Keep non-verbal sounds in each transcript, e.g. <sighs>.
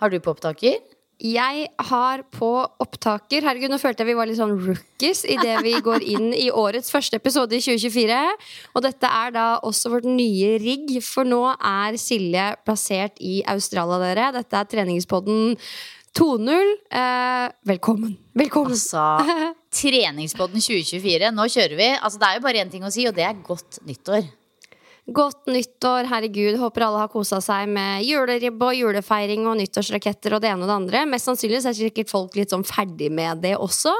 Har du på opptaker? Jeg har på opptaker Herregud, nå følte jeg vi var litt sånn rookies idet vi går inn i årets første episode i 2024. Og dette er da også vårt nye rigg, for nå er Silje plassert i Australia, dere. Dette er treningspodden 2.0. Eh, velkommen. Velkommen. Altså, <laughs> Treningspodden 2024. Nå kjører vi. Altså, det er jo bare én ting å si, og det er godt nyttår. Godt nyttår, herregud. Håper alle har kosa seg med juleribbe og julefeiring og nyttårsraketter og det ene og det andre. Mest sannsynlig er sikkert folk litt sånn ferdig med det også.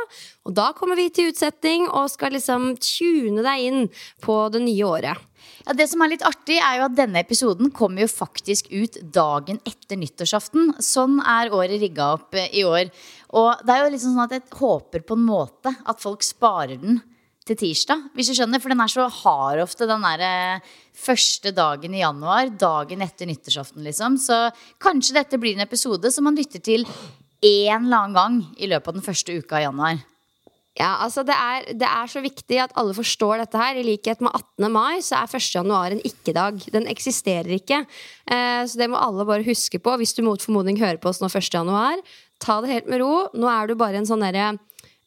Og da kommer vi til utsetting og skal liksom tune deg inn på det nye året. Ja, det som er litt artig, er jo at denne episoden kommer jo faktisk ut dagen etter nyttårsaften. Sånn er året rigga opp eh, i år. Og det er jo liksom sånn at jeg håper på en måte at folk sparer den til tirsdag, hvis du skjønner. For den er så hard ofte, den der eh, første dagen i januar. Dagen etter nyttårsaften, liksom. Så kanskje dette blir en episode som man lytter til én eller annen gang i løpet av den første uka i januar. Ja, altså det er, det er, så viktig at alle forstår dette her. I likhet med 18. mai så er 1. januar en ikke-dag. Den eksisterer ikke. Eh, så det må alle bare huske på hvis du mot formodning hører på oss nå 1. januar. Ta det helt med ro. Nå er du bare en sånn derre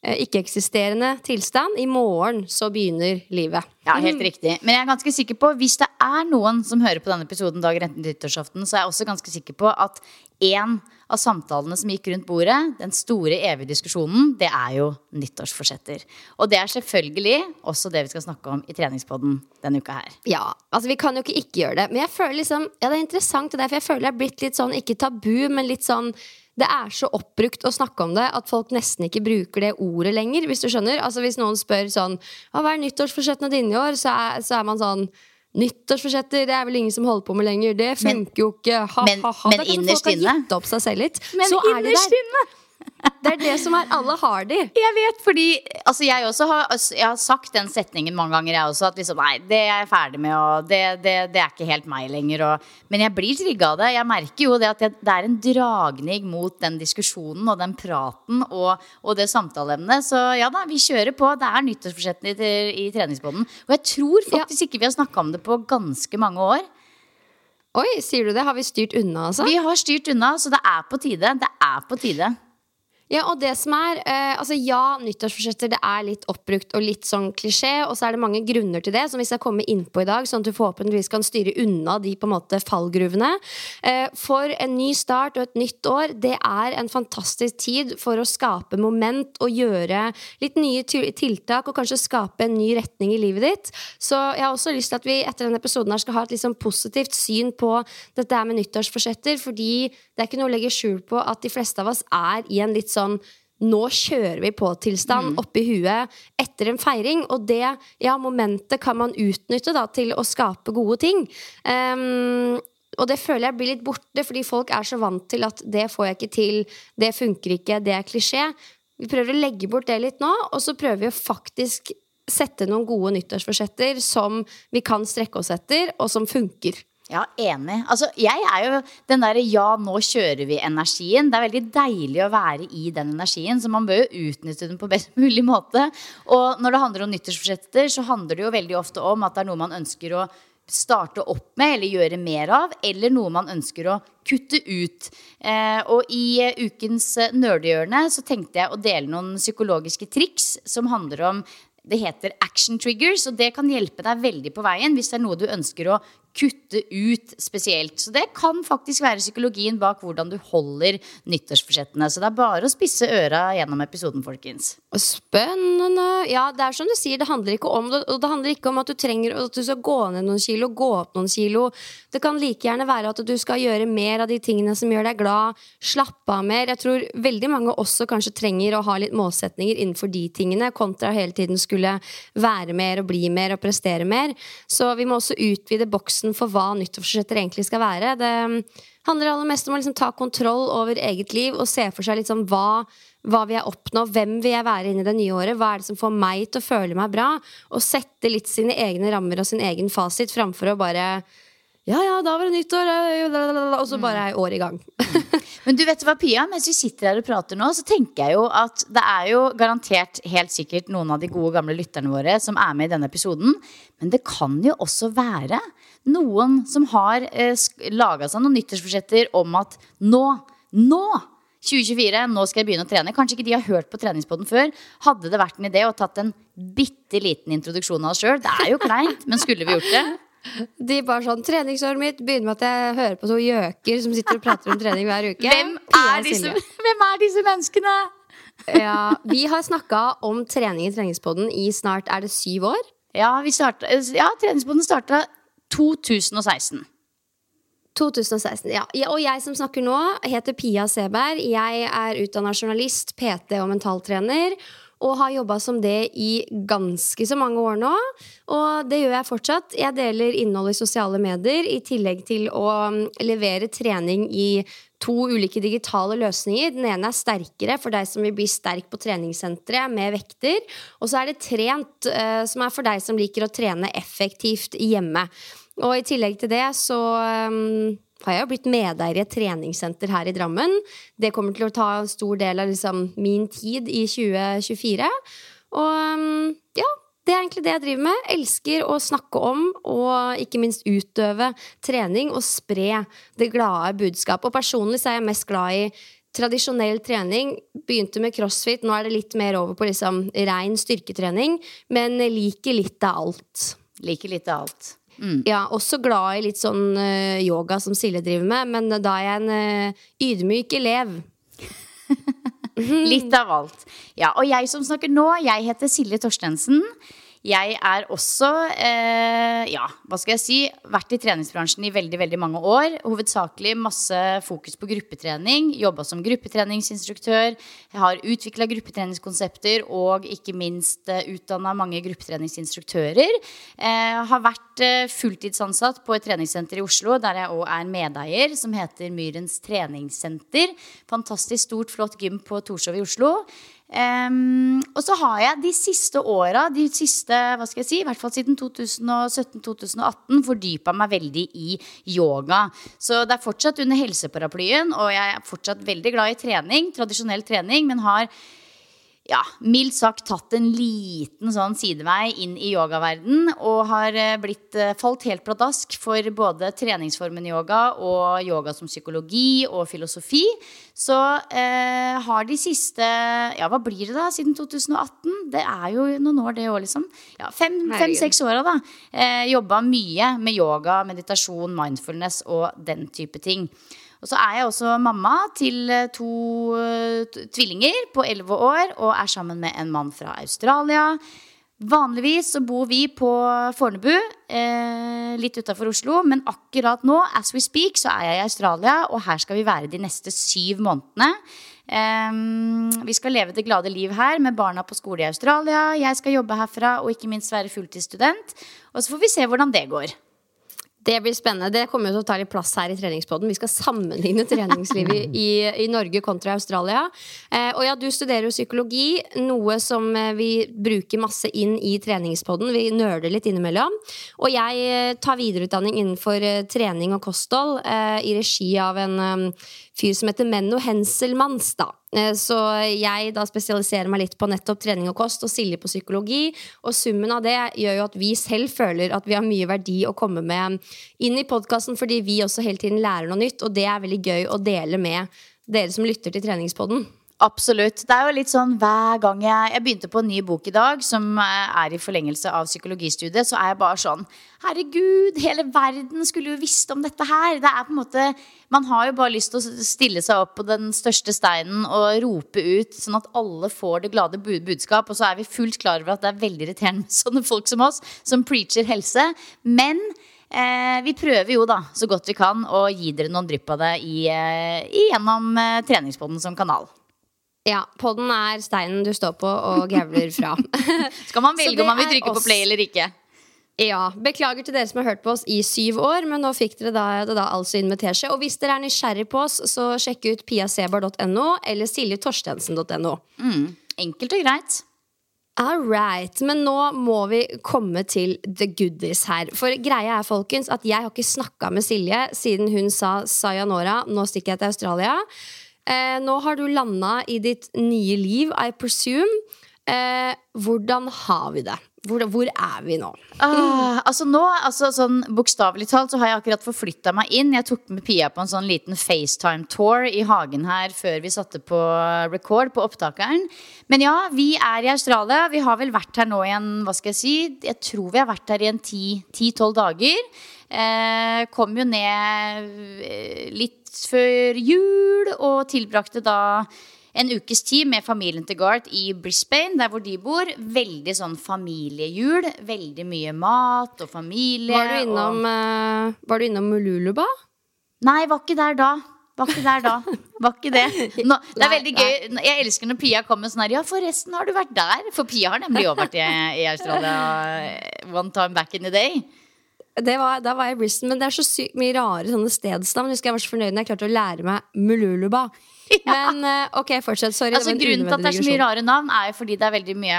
ikke-eksisterende tilstand. I morgen så begynner livet. Ja, helt riktig. Men jeg er ganske sikker på, hvis det er noen som hører på denne episoden dagen etter nyttårsaften, så er jeg også ganske sikker på at en av samtalene som gikk rundt bordet, den store, evige diskusjonen, det er jo nyttårsforsetter. Og det er selvfølgelig også det vi skal snakke om i treningspodden denne uka her. Ja, altså vi kan jo ikke ikke gjøre det. Men jeg føler liksom, ja det er interessant, det der, for jeg føler det er blitt litt sånn, ikke tabu, men litt sånn det er så oppbrukt å snakke om det at folk nesten ikke bruker det ordet lenger. Hvis du skjønner. Altså Hvis noen spør sånn Hva er nyttårsforsettene dine i år? Så er, så er man sånn Nyttårsforsetter det er vel ingen som holder på med lenger. Det funker jo ikke. Ha, men, ha, ha. Men innerst inne. Folk har gitt opp seg selv litt. Men så er det der. inne. Det er det som er Alle har de. Jeg vet, fordi altså jeg også har, altså, jeg har sagt den setningen mange ganger, jeg også. At liksom, nei, det er jeg ferdig med, og det, det, det er ikke helt meg lenger. Og, men jeg blir trigga av det. Jeg merker jo det at det, det, er en dragning mot den diskusjonen og den praten og, og det samtaleemnet. Så ja da, vi kjører på. Det er nyttårsforsettene i, i treningsbåten. Og jeg tror faktisk ja. ikke vi har snakka om det på ganske mange år. Oi, sier du det? Har vi styrt unna, altså? Vi har styrt unna, så det er på tide. Det er på tide. Ja, og det som er eh, Altså ja, nyttårsforsetter det er litt oppbrukt og litt sånn klisjé, og så er det mange grunner til det, som vi skal komme inn på i dag, sånn at du forhåpentligvis kan styre unna de på en måte fallgruvene. Eh, for en ny start og et nytt år, det er en fantastisk tid for å skape moment og gjøre litt nye tiltak, og kanskje skape en ny retning i livet ditt. Så jeg har også lyst til at vi etter denne episoden her skal ha et litt sånn positivt syn på dette med nyttårsforsetter, fordi det er ikke noe å legge skjul på at de fleste av oss er i en litt sånn nå kjører vi på-tilstand mm. oppi huet etter en feiring. Og det ja, momentet kan man utnytte da, til å skape gode ting. Um, og det føler jeg blir litt borte, fordi folk er så vant til at det får jeg ikke til, det funker ikke, det er klisjé. Vi prøver å legge bort det litt nå, og så prøver vi å faktisk sette noen gode nyttårsforsetter som vi kan strekke oss etter, og som funker. Ja, enig. Altså, jeg er jo den derre ja, nå kjører vi-energien. Det er veldig deilig å være i den energien, så man bør jo utnytte den på best <laughs> mulig måte. Og når det handler om nyttårsforsetter, så handler det jo veldig ofte om at det er noe man ønsker å starte opp med eller gjøre mer av, eller noe man ønsker å kutte ut. Eh, og i uh, ukens uh, nerdehjørne så tenkte jeg å dele noen psykologiske triks som handler om det heter action triggers, og det kan hjelpe deg veldig på veien hvis det er noe du ønsker å kutte ut spesielt. Så det kan faktisk være psykologien bak hvordan du holder nyttårsforsettene. Så det er bare å spisse øra gjennom episoden, folkens. Spennende. Ja, det er som du sier, det handler ikke om det. Og det handler ikke om at du trenger at du skal gå ned noen kilo, gå opp noen kilo. Det kan like gjerne være at du skal gjøre mer av de tingene som gjør deg glad. Slappe av mer. Jeg tror veldig mange også kanskje trenger å ha litt målsetninger innenfor de tingene, kontra hele tiden skulle være mer og bli mer og prestere mer. Så vi må også utvide boksen følelsen for hva nyttårsforsetter egentlig skal være. Det handler aller mest om å liksom ta kontroll over eget liv og se for seg liksom hva, hva vil jeg oppnå, hvem vil jeg være inn i det nye året, hva er det som får meg til å føle meg bra, og sette litt sine egne rammer og sin egen fasit framfor å bare ja, ja, da var det nyttår, og så bare er året i gang. Men du vet hva, Pia, mens vi sitter her og prater nå, så tenker jeg jo at det er jo garantert helt sikkert noen av de gode gamle lytterne våre som er med i denne episoden. Men det kan jo også være noen som har eh, laga seg noen nyttårsforsetter om at nå, nå 2024, nå skal jeg begynne å trene. Kanskje ikke de har hørt på treningspoden før. Hadde det vært en idé å tatt en bitte liten introduksjon av oss sjøl? Det er jo kleint, men skulle vi gjort det? De bare sånn, Treningsåret mitt begynner med at jeg hører på to gjøker som sitter og prater om trening hver uke. Hvem er disse, hvem er disse menneskene? ja, Vi har snakka om trening i treningspodden i snart er det syv år. Ja, startet, ja treningspoden starta 2016. 2016, ja. Og jeg som snakker nå, heter Pia Seberg. Jeg er utdanna journalist, PT og mentaltrener og har jobba som det i ganske så mange år nå. Og det gjør jeg fortsatt. Jeg deler innhold i sosiale medier i tillegg til å um, levere trening i to ulike digitale løsninger. Den ene er sterkere for deg som vil bli sterk på treningssenteret med vekter. Og så er det trent, uh, som er for deg som liker å trene effektivt hjemme. Og i tillegg til det så um, har jeg jo blitt medeier i et treningssenter her i Drammen. Det kommer til å ta en stor del av liksom, min tid i 2024. Og um, ja, det er egentlig det jeg driver med. Elsker å snakke om og ikke minst utøve trening og spre det glade budskapet. Og personlig så er jeg mest glad i tradisjonell trening. Begynte med crossfit, nå er det litt mer over på liksom rein styrketrening. Men liker litt av alt. Liker litt av alt. Mm. Ja, også glad i litt sånn uh, yoga som Silje driver med, men da er jeg en uh, ydmyk elev. <laughs> litt av alt. Ja, og jeg som snakker nå, jeg heter Silje Torstensen. Jeg er også, eh, ja, hva skal jeg si, vært i treningsbransjen i veldig veldig mange år. Hovedsakelig masse fokus på gruppetrening. Jobba som gruppetreningsinstruktør. Jeg har utvikla gruppetreningskonsepter og ikke minst eh, utdanna mange gruppetreningsinstruktører. Eh, har vært eh, fulltidsansatt på et treningssenter i Oslo der jeg òg er medeier, som heter Myrens treningssenter. Fantastisk stort, flott gym på Torshov i Oslo. Um, og så har jeg de siste åra, de siste, hva skal jeg si, i hvert fall siden 2017-2018, fordypa meg veldig i yoga. Så det er fortsatt under helseparaplyen, og jeg er fortsatt veldig glad i trening, tradisjonell trening, men har ja, mildt sagt tatt en liten sånn sidevei inn i yogaverden og har eh, blitt eh, falt helt pladask for både treningsformen yoga og yoga som psykologi og filosofi. Så eh, har de siste Ja, hva blir det da siden 2018? Det er jo noen år, det òg, liksom. Ja, Fem-seks fem, åra, da. Eh, Jobba mye med yoga, meditasjon, mindfulness og den type ting. Og så er jeg også mamma til eh, to uh, tvillinger på elleve år og er sammen med en mann fra Australia. Vanligvis så bor vi på Fornebu, eh, litt utafor Oslo. Men akkurat nå, as we speak, så er jeg i Australia, og her skal vi være de neste syv månedene. Eh, vi skal leve det glade liv her med barna på skole i Australia. Jeg skal jobbe herfra og ikke minst være fulltidsstudent. Og så får vi se hvordan det går. Det blir spennende. Det kommer jo til å ta litt plass her i treningspodden. Vi skal sammenligne <laughs> treningslivet i, i Norge kontra Australia. Eh, og ja, du studerer jo psykologi, noe som eh, vi bruker masse inn i treningspodden. Vi nøler litt innimellom. Og jeg eh, tar videreutdanning innenfor eh, trening og kosthold eh, i regi av en fyr som heter Menno Henselmanns. da. Eh, Så jeg da spesialiserer meg litt på nettopp trening og kost, og Silje på psykologi. Og summen av det gjør jo at vi selv føler at vi har mye verdi å komme med inn i podkasten, fordi vi også hele tiden lærer noe nytt, og det er veldig gøy å dele med dere som lytter til treningspodden. Absolutt. Det er jo litt sånn hver gang jeg, jeg begynte på en ny bok i dag, som eh, er i forlengelse av psykologistudiet, så er jeg bare sånn Herregud, hele verden skulle jo visst om dette her. Det er på en måte Man har jo bare lyst til å stille seg opp på den største steinen og rope ut, sånn at alle får det glade budskap. Og så er vi fullt klar over at det er veldig irriterende med sånne folk som oss, som preacher helse. Men Eh, vi prøver jo da så godt vi kan å gi dere noen drypp av det i, eh, gjennom eh, som kanal. Ja, podden er steinen du står på og gævler fra. <laughs> Skal man <laughs> velge om man vil trykke oss. på play eller ikke? Ja, Beklager til dere som har hørt på oss i syv år, men nå fikk dere da, det da altså inn med teskje. Og hvis dere er nysgjerrig på oss, så sjekk ut piasebar.no eller siljetorstensen.no. Enkelt og greit. All right, Men nå må vi komme til the goodies her. For greia er folkens, at jeg har ikke snakka med Silje siden hun sa sayonara. Nå stikker jeg til Australia. Eh, nå har du landa i ditt nye liv, I presume. Eh, hvordan har vi det? Hvor, hvor er vi nå? Ah, altså nå, altså sånn Bokstavelig talt så har jeg akkurat forflytta meg inn. Jeg tok med Pia på en sånn liten FaceTime-tour i hagen her før vi satte på record på opptakeren. Men ja, vi er i Australia. Vi har vel vært her nå i en hva skal jeg si, jeg tror vi har vært her i en ti-tolv dager. Eh, kom jo ned eh, litt før jul og tilbrakte da en ukes tid med familien til Garth i Brisbane, der hvor de bor. Veldig sånn familiejul. Veldig mye mat og familie. Var du innom, og... var du innom Mululuba? Nei, var ikke der da. Var ikke der da. Var ikke det. Nå, det er veldig gøy. Jeg elsker når Pia kommer sånn her Ja, forresten, har du vært der? For Pia har nemlig også vært i, i Australia one time back in the day. Det var, da var jeg i Brisbane, men det er så sykt mye rare sånne stedsnavn. Husker jeg var så fornøyd når jeg klarte å lære meg Mululuba. <laughs> Men eh, ok, fortsett. Sorry. Altså, grunnen til at det er så mye rare navn, er jo fordi det er veldig mye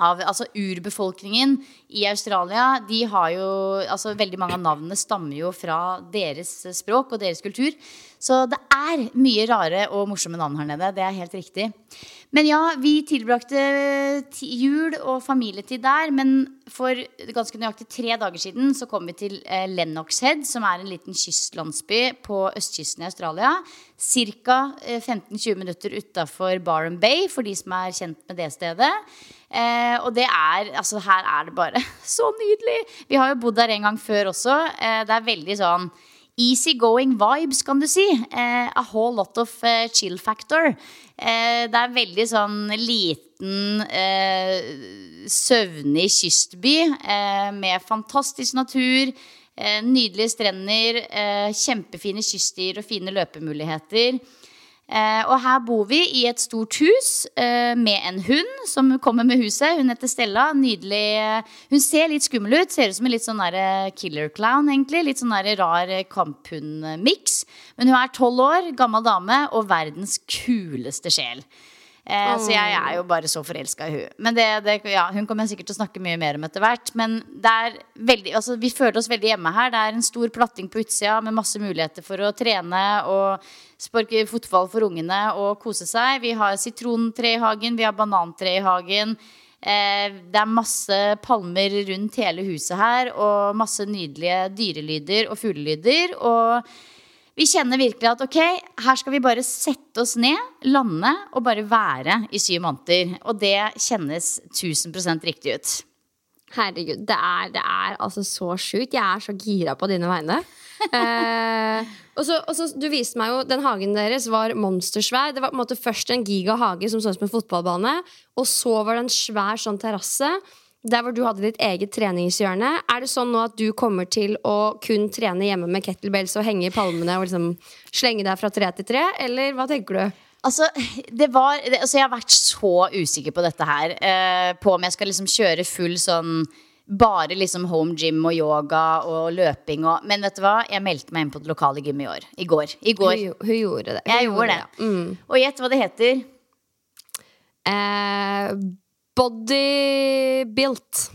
av altså, urbefolkningen i Australia. De har jo, altså, veldig mange av navnene stammer jo fra deres språk og deres kultur. Så det er mye rare og morsomme navn her nede. Det er helt riktig. Men ja, vi tilbrakte jul og familietid der. Men for ganske nøyaktig tre dager siden så kom vi til eh, Lennox Head, som er en liten kystlandsby på østkysten i Australia. Ca. 15-20 minutter utafor Barham Bay, for de som er kjent med det stedet. Eh, og det er Altså, her er det bare <laughs> så nydelig. Vi har jo bodd der en gang før også. Eh, det er veldig sånn Easy-going vibes, kan du si. Eh, a whole lot of eh, chill factor. Eh, det er veldig sånn liten, eh, søvnig kystby eh, med fantastisk natur. Eh, nydelige strender, kjempefine kyststier og fine løpemuligheter. Eh, og her bor vi i et stort hus eh, med en hund som kommer med huset. Hun heter Stella. Nydelig. eh, Hun ser litt skummel ut. Ser ut som en litt sånn der killer clown, egentlig. Litt sånn rar eh, kamphundmiks. Men hun er tolv år, gammel dame og verdens kuleste sjel. Eh, Så jeg er jo bare så forelska i hun Men det, det, ja, Hun kommer jeg sikkert til å snakke mye mer om etter hvert. Men er veldig, altså, vi føler oss veldig hjemme her. Det er en stor platting på utsida med masse muligheter for å trene og sparke fotball for ungene og kose seg. Vi har sitrontre i hagen, vi har banantre i hagen. Eh, det er masse palmer rundt hele huset her, og masse nydelige dyrelyder og fuglelyder. Og vi kjenner virkelig at ok, her skal vi bare sette oss ned, lande og bare være i syv måneder. Og det kjennes 1000 riktig ut. Herregud, det er, det er altså så sjukt. Jeg er så gira på dine vegne. <laughs> Eh, og så, og så, du viste meg jo Den hagen deres var monstersvær. Det var på en måte først en gigahage som så ut som en fotballbane. Og så var det en svær sånn terrasse. Der hvor du hadde ditt eget treningshjørne. Er det sånn nå at du kommer til å kun trene hjemme med kettlebells og henge i palmene og liksom slenge deg fra tre til tre, eller hva tenker du? Altså, det var, altså, jeg har vært så usikker på dette her. Eh, på om jeg skal liksom kjøre full sånn bare liksom home gym og yoga og løping og Men vet du hva? Jeg meldte meg inn på det lokale gymmet i år. I går. I går. Hun, hun gjorde det. Hun Jeg gjorde det. det. Mm. Og gjett hva det heter. Eh, body built.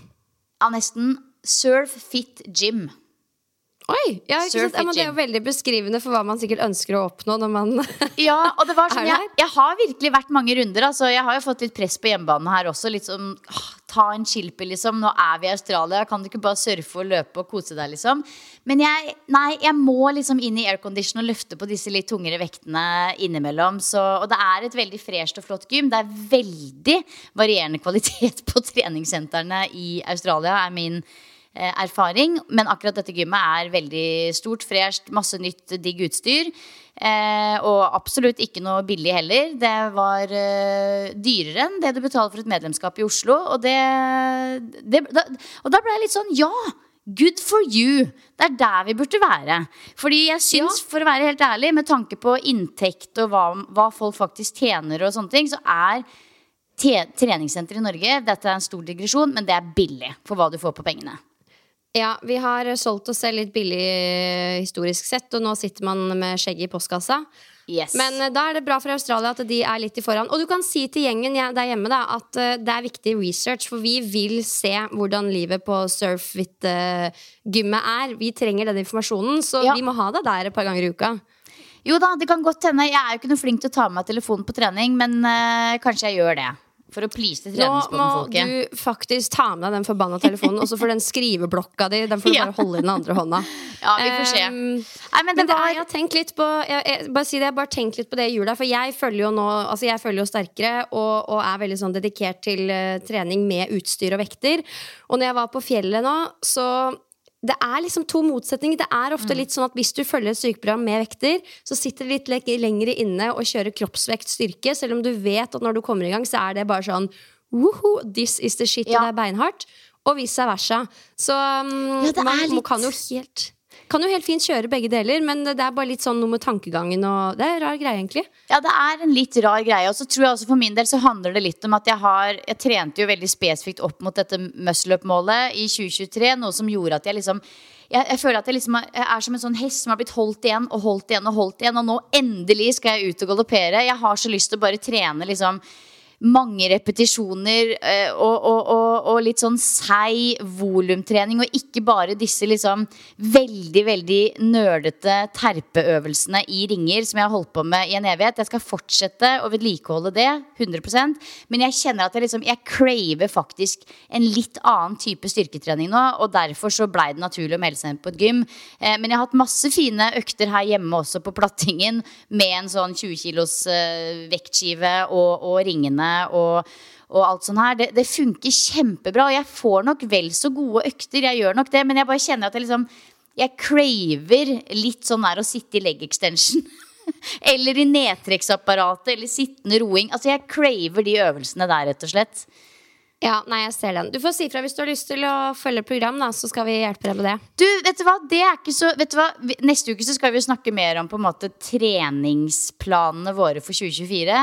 Ja, nesten. Surf Fit Gym. Oi! Ja? Ja, det er jo veldig beskrivende for hva man sikkert ønsker å oppnå når man <laughs> Ja, og det var sånn jeg, jeg har virkelig vært mange runder. Altså, jeg har jo fått litt press på hjemmebane her også. Litt sånn åh, ta en chillpill, liksom. Nå er vi i Australia. Kan du ikke bare surfe og løpe og kose deg, liksom? Men jeg, nei, jeg må liksom inn i aircondition og løfte på disse litt tungere vektene innimellom. Så, og det er et veldig fresht og flott gym. Det er veldig varierende kvalitet på treningssentrene i Australia, er min erfaring. Men akkurat dette gymmet er veldig stort, fresht, masse nytt, digg utstyr. Eh, og absolutt ikke noe billig heller. Det var eh, dyrere enn det du betaler for et medlemskap i Oslo. Og, det, det, da, og da ble jeg litt sånn ja! Good for you! Det er der vi burde være. Fordi jeg syns, for å være helt ærlig, med tanke på inntekt og hva, hva folk faktisk tjener og sånne ting, så er treningssenter i Norge Dette er en stor digresjon, men det er billig for hva du får på pengene. Ja, vi har solgt oss selv litt billig eh, historisk sett, og nå sitter man med skjegget i postkassa. Yes. Men eh, da er det bra for Australia at de er litt i foran. Og du kan si til gjengen der hjemme da, at eh, det er viktig research, for vi vil se hvordan livet på Surfit-gymmet er. Vi trenger den informasjonen, så Ja. vi må ha deg der et par ganger i uka. Jo da, det kan godt hende. Jeg er jo ikke noe flink til å ta med meg telefonen på trening, men øh, kanskje jeg gjør det. For å please Nå må du faktisk ta med deg den forbanna telefonen, og så får den skriveblokka di Den får du <laughs> Ja. bare holde i den andre hånda. Ja, vi får se. Um, Nei, men det Men var er, jeg har tenkt litt på jeg, jeg, bare si det, jeg bare tenkt litt på det i jula. For jeg følger jo nå Altså jeg følger jo sterkere og, og er veldig sånn dedikert til uh, trening med utstyr og vekter. Og når jeg var på fjellet nå, så det er liksom to motsetninger. Det er ofte litt sånn at Hvis du følger et sykeprogram med vekter, så sitter det litt le- lenger inne og kjører kroppsvekt styrke, selv om du vet at når du kommer i gang, så er det bare sånn Woho, this is the shit, Ja. og det er beinhardt. Og vice versa. Så um, Ja, man må- kan jo helt kan jo helt fint kjøre begge deler, men det er bare litt sånn noe med tankegangen og Det er en rar greie, egentlig. Ja, det er en litt rar greie. Og så tror jeg også for min del så handler det litt om at jeg har Jeg trente jo veldig spesifikt opp mot dette muscle up-målet i 2023, noe som gjorde at jeg liksom jeg, jeg føler at jeg liksom er som en sånn hest som har blitt holdt igjen og holdt igjen og holdt igjen, og nå endelig skal jeg ut og galoppere. Jeg har så lyst til å bare trene liksom mange repetisjoner eh, og, og, og, og litt sånn seig volumtrening, og ikke bare disse liksom veldig, veldig nerdete terpeøvelsene i ringer som jeg har holdt på med i en evighet. Jeg skal fortsette å vedlikeholde det 100% men jeg kjenner at jeg liksom Jeg craver faktisk en litt annen type styrketrening nå, og derfor så blei det naturlig å melde seg inn på et gym. Eh, men jeg har hatt masse fine økter her hjemme også på plattingen med en sånn 20 kilos eh, vektskive og, og ringene og og alt sånt her, det, det funker kjempebra. Og jeg får nok vel så gode økter, jeg gjør nok det, men jeg bare kjenner at jeg liksom Jeg craver litt sånn der å sitte i leg extension. <laughs> eller i nedtrekksapparatet, eller sittende roing. Altså jeg craver de øvelsene der, rett og slett. Ja, nei, jeg ser den. Du får si fra hvis du har lyst til å følge et program, da, så skal vi hjelpe deg med det. Du, vet du hva? Det er ikke så vet du hva? Neste uke så skal vi snakke mer om på en måte treningsplanene våre for 2024.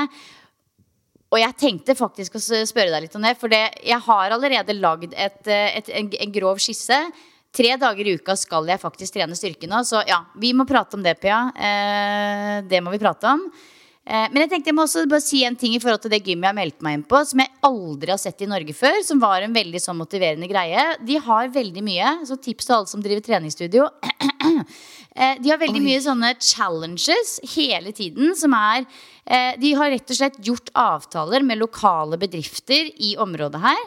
Og jeg tenkte faktisk å spørre deg litt om det, for det, jeg har allerede lagd eh, en, en grov skisse. Tre dager i uka skal jeg faktisk trene styrke nå, så ja, vi må prate om det, Pia. Eh, det må vi prate om. Eh, men jeg tenkte jeg må også bare si en ting i forhold til det gymmet jeg har meldt meg inn på, som jeg aldri har sett i Norge før, som var en veldig sånn motiverende greie. De har veldig mye, så tips til alle som driver treningsstudio. Eh, De har veldig mye sånne challenges hele tiden som er eh, De har rett og slett gjort avtaler med lokale bedrifter i området her.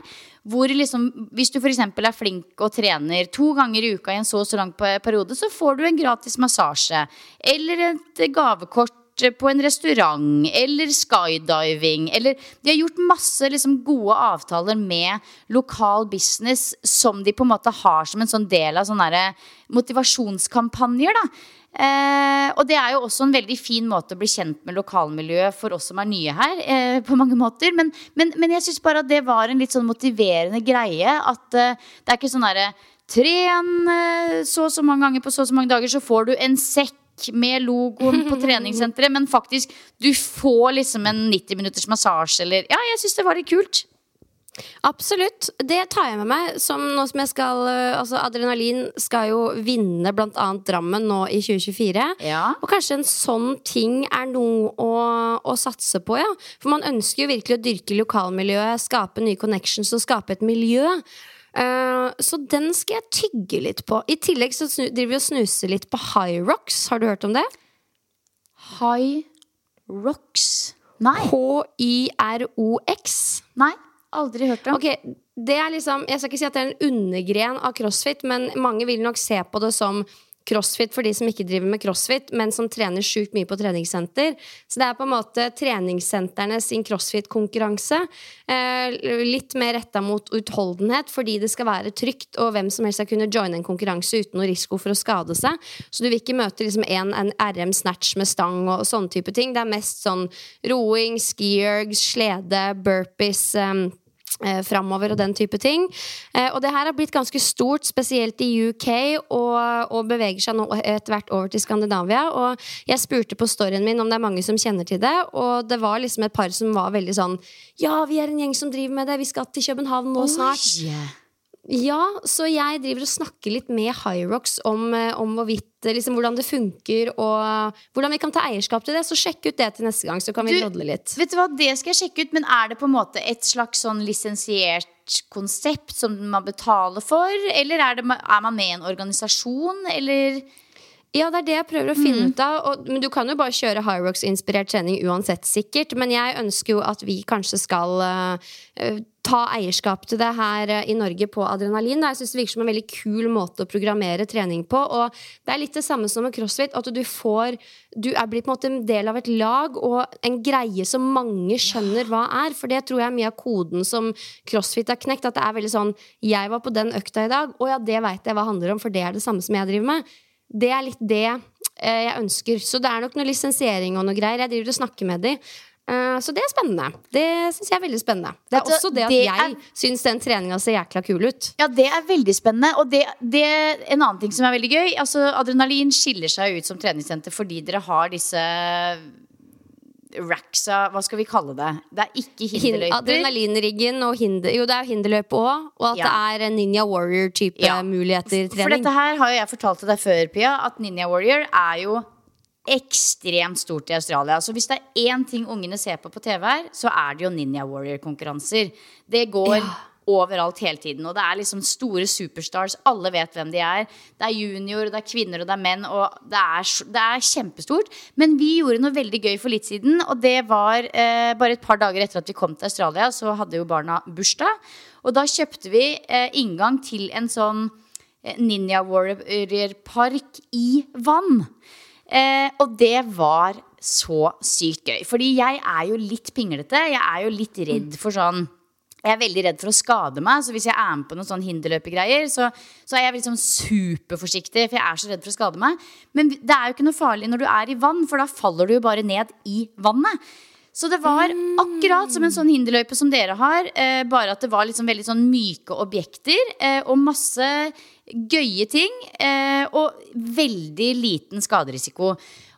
Hvor liksom, hvis du f.eks. er flink og trener to ganger i uka i en så og så lang periode, så får du en gratis massasje. Eller et gavekort på en restaurant. Eller skydiving. Eller De har gjort masse liksom, gode avtaler med lokal business som de på en måte har som en sånn del av sånne motivasjonskampanjer. da Eh, og det er jo også en veldig fin måte å bli kjent med lokalmiljøet for oss som er nye her. Eh, på mange måter Men, men, men jeg syns bare at det var en litt sånn motiverende greie. At eh, det er ikke sånn derre Tren eh, så og så mange ganger på så og så mange dager, så får du en sekk med logoen på treningssenteret. Men faktisk, du får liksom en 90 minutters massasje eller Ja, jeg syns det var litt kult. Absolutt. Det tar jeg med meg. Som nå som jeg skal øh, Altså, Adrenalin skal jo vinne annet Drammen nå i 2024. Ja. Og kanskje en sånn ting er noe å, å satse på, ja. For man ønsker jo virkelig å dyrke lokalmiljøet, skape nye connections og skape et miljø. Eh, så den skal jeg tygge litt på. I tillegg så driver vi og snuser litt på High Rocks. Har du hørt om det? High Rocks. Nei. H-i-r-o-x. Nei. Aldri hørt om. Ok, det er liksom Jeg skal ikke si at det er en undergren av crossfit, men mange vil nok se på det som crossfit for de som ikke driver med crossfit, men som trener sjukt mye på treningssenter. Så det er på en måte treningssentrene sin crossfit-konkurranse. Eh, litt mer retta mot utholdenhet, fordi det skal være trygt, og hvem som helst skal kunne joine en konkurranse uten noe risiko for å skade seg. Så du vil ikke møte liksom en, en RM snatch med stang og sånne type ting. Det er mest sånn roing, skiergs, slede, burpees. Eh, eh, framover og den type ting. Eh, og det her har blitt ganske stort, spesielt i UK, og, og beveger seg nå etter hvert over til Skandinavia. Og jeg spurte på storyen min om det er mange som kjenner til det, og det var liksom et par som var veldig sånn Ja, vi er en gjeng som driver med det, vi skal til København nå snart. Oi. Ja, så jeg driver og snakker litt med Hyrox om, eh, om hvorvidt liksom, hvordan det funker, og hvordan vi kan ta eierskap til det. Så sjekk ut det til neste gang, så kan vi drodle litt. Vet du hva, Det skal jeg sjekke ut, men er det på en måte et slags sånn lisensiert konsept som man betaler for? Eller er, det, er man med i en organisasjon, eller Ja, det er det jeg prøver å finne ut av. Og, men du kan jo bare kjøre Hyrox-inspirert trening uansett, sikkert. Men jeg ønsker jo at vi kanskje skal eh, ta eierskap til det her eh, i Norge på adrenalin. Jeg synes Det virker som en veldig kul måte å programmere trening på. Og det er litt det samme som med crossfit. At du får Du er blitt på en måte en del av et lag og en greie som mange skjønner hva er. For det tror jeg er mye av koden som crossfit har knekt. At det er veldig sånn Jeg var på den økta i dag, og ja, det veit jeg hva det handler om, for det er det samme som jeg driver med. Det er litt det eh, jeg ønsker. Så det er nok noe lisensiering og noe greier. Jeg driver og snakker med de. Eh, så det er spennende. Det syns jeg er veldig spennende. Det er Vet også det at det jeg er- syns den treninga ser jækla kul ut. Ja, det er veldig spennende. Og det, det, en annen ting som er veldig gøy altså Adrenalin skiller seg ut som treningssenter fordi dere har disse racksa Hva skal vi kalle det? Det er ikke Hin hinderløyper. adrenalinriggen og hinder Jo, det er hinderløype òg. Og at Ja. det er Ninja Warrior-type Ja. muligheter For trening. dette her har jo jeg fortalt til deg før, Pia, at Ninja Warrior er jo ekstremt stort i Australia. Så hvis det er én ting ungene ser på på TV her, så er det jo Ninja Warrior-konkurranser. Det går overalt hele tiden. Og det er liksom store superstars. Alle vet hvem de er. Det er junior, det er kvinner og det er menn. Og det er, det er kjempestort. Men vi gjorde noe veldig gøy for litt siden, og det var eh, bare et par dager etter at vi kom til Australia, så hadde jo barna bursdag. Og da kjøpte vi eh, inngang til en sånn eh, Ninja Warrior-park i vann. Eh, og det var så sykt gøy. Fordi jeg er jo litt pinglete. Jeg er jo litt redd for sånn jeg er veldig redd for å skade meg, så hvis jeg er med på noen sånn hinderløpegreier, så, så er jeg liksom superforsiktig, for jeg er så redd for å skade meg. Men det er jo ikke noe farlig når du er i vann, for da faller du jo bare ned i vannet. Så det var akkurat som en sånn hinderløype som dere har, eh, bare at det var liksom veldig sånn myke objekter eh, og masse gøye ting. Eh, og veldig liten skaderisiko.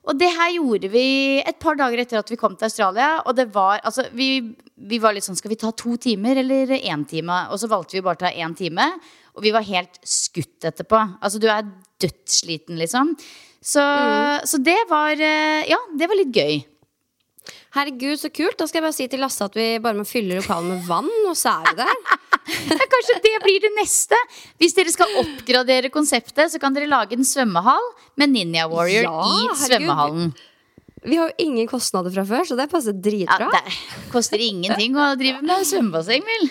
Og det her gjorde vi et par dager etter at vi kom til Australia. Og det var, altså, vi, vi var litt sånn, skal vi ta to timer eller én time? Og så valgte vi bare å ta én time. Og vi var helt skutt etterpå. Altså, du er dødssliten, liksom. Så, så det var eh, Ja, det var litt gøy. Herregud, så kult. Da skal jeg bare si til Lasse at vi bare må fylle lokalet med vann, og så er vi der. <laughs> Ja, kanskje det blir det neste. Hvis dere skal oppgradere konseptet, så kan dere lage en svømmehall med Ninja Warrior Ja, i herregud. svømmehallen. Vi har jo ingen kostnader fra før, så det passer Ja, dritbra. det koster ingenting å drive med svømmebasseng, vel?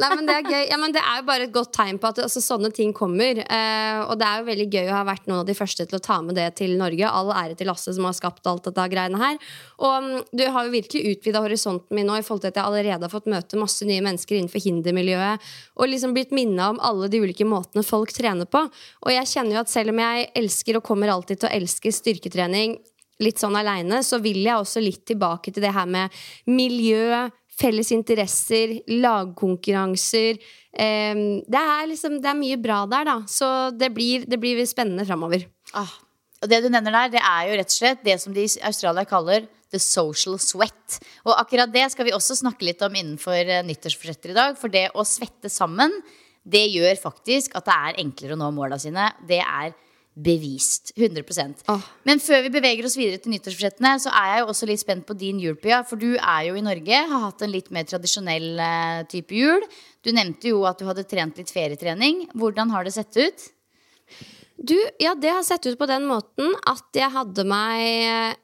Nei, men Det er gøy ja, men det er jo bare et godt tegn på at altså, sånne ting kommer. Eh, og det er jo veldig gøy å ha vært noen av de første til å ta med det til Norge. All ære til Lasse som har skapt alt dette greiene her. Og um, du har jo virkelig utvida horisonten min nå i forhold til at jeg allerede har fått møte masse nye mennesker innenfor hindermiljøet. Og liksom blitt minna om alle de ulike måtene folk trener på. Og jeg kjenner jo at selv om jeg elsker og kommer alltid til å elske styrketrening litt sånn aleine, så vil jeg også litt tilbake til det her med miljø, felles interesser, lagkonkurranser. Eh, det, er liksom, det er mye bra der, da. Så det blir, det blir spennende framover. Ah, Og det du nevner der, det er jo rett og slett det som de i Australia kaller the social sweat. Og akkurat det skal vi også snakke litt om innenfor eh, nyttårsforsetter i dag. For det å svette sammen, det gjør faktisk at det er enklere å nå måla sine. Det er bevist. 100 oh. Men før vi beveger oss videre til nyttårsforsettene, så er jeg jo også litt spent på din jul, Pia. For du er jo i Norge, har hatt en litt mer tradisjonell eh, type jul. Du nevnte jo at du hadde trent litt ferietrening. Hvordan har det sett ut? Du, ja, det har sett ut på den måten at jeg hadde meg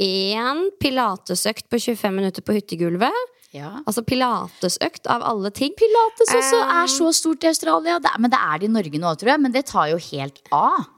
én pilatesøkt på 25 minutter på hyttegulvet. Ja. Altså pilatesøkt av alle ting. Pilates også um, er så stort i Australia. Det men det er det i Norge nå, tror jeg. Men det tar jo helt av.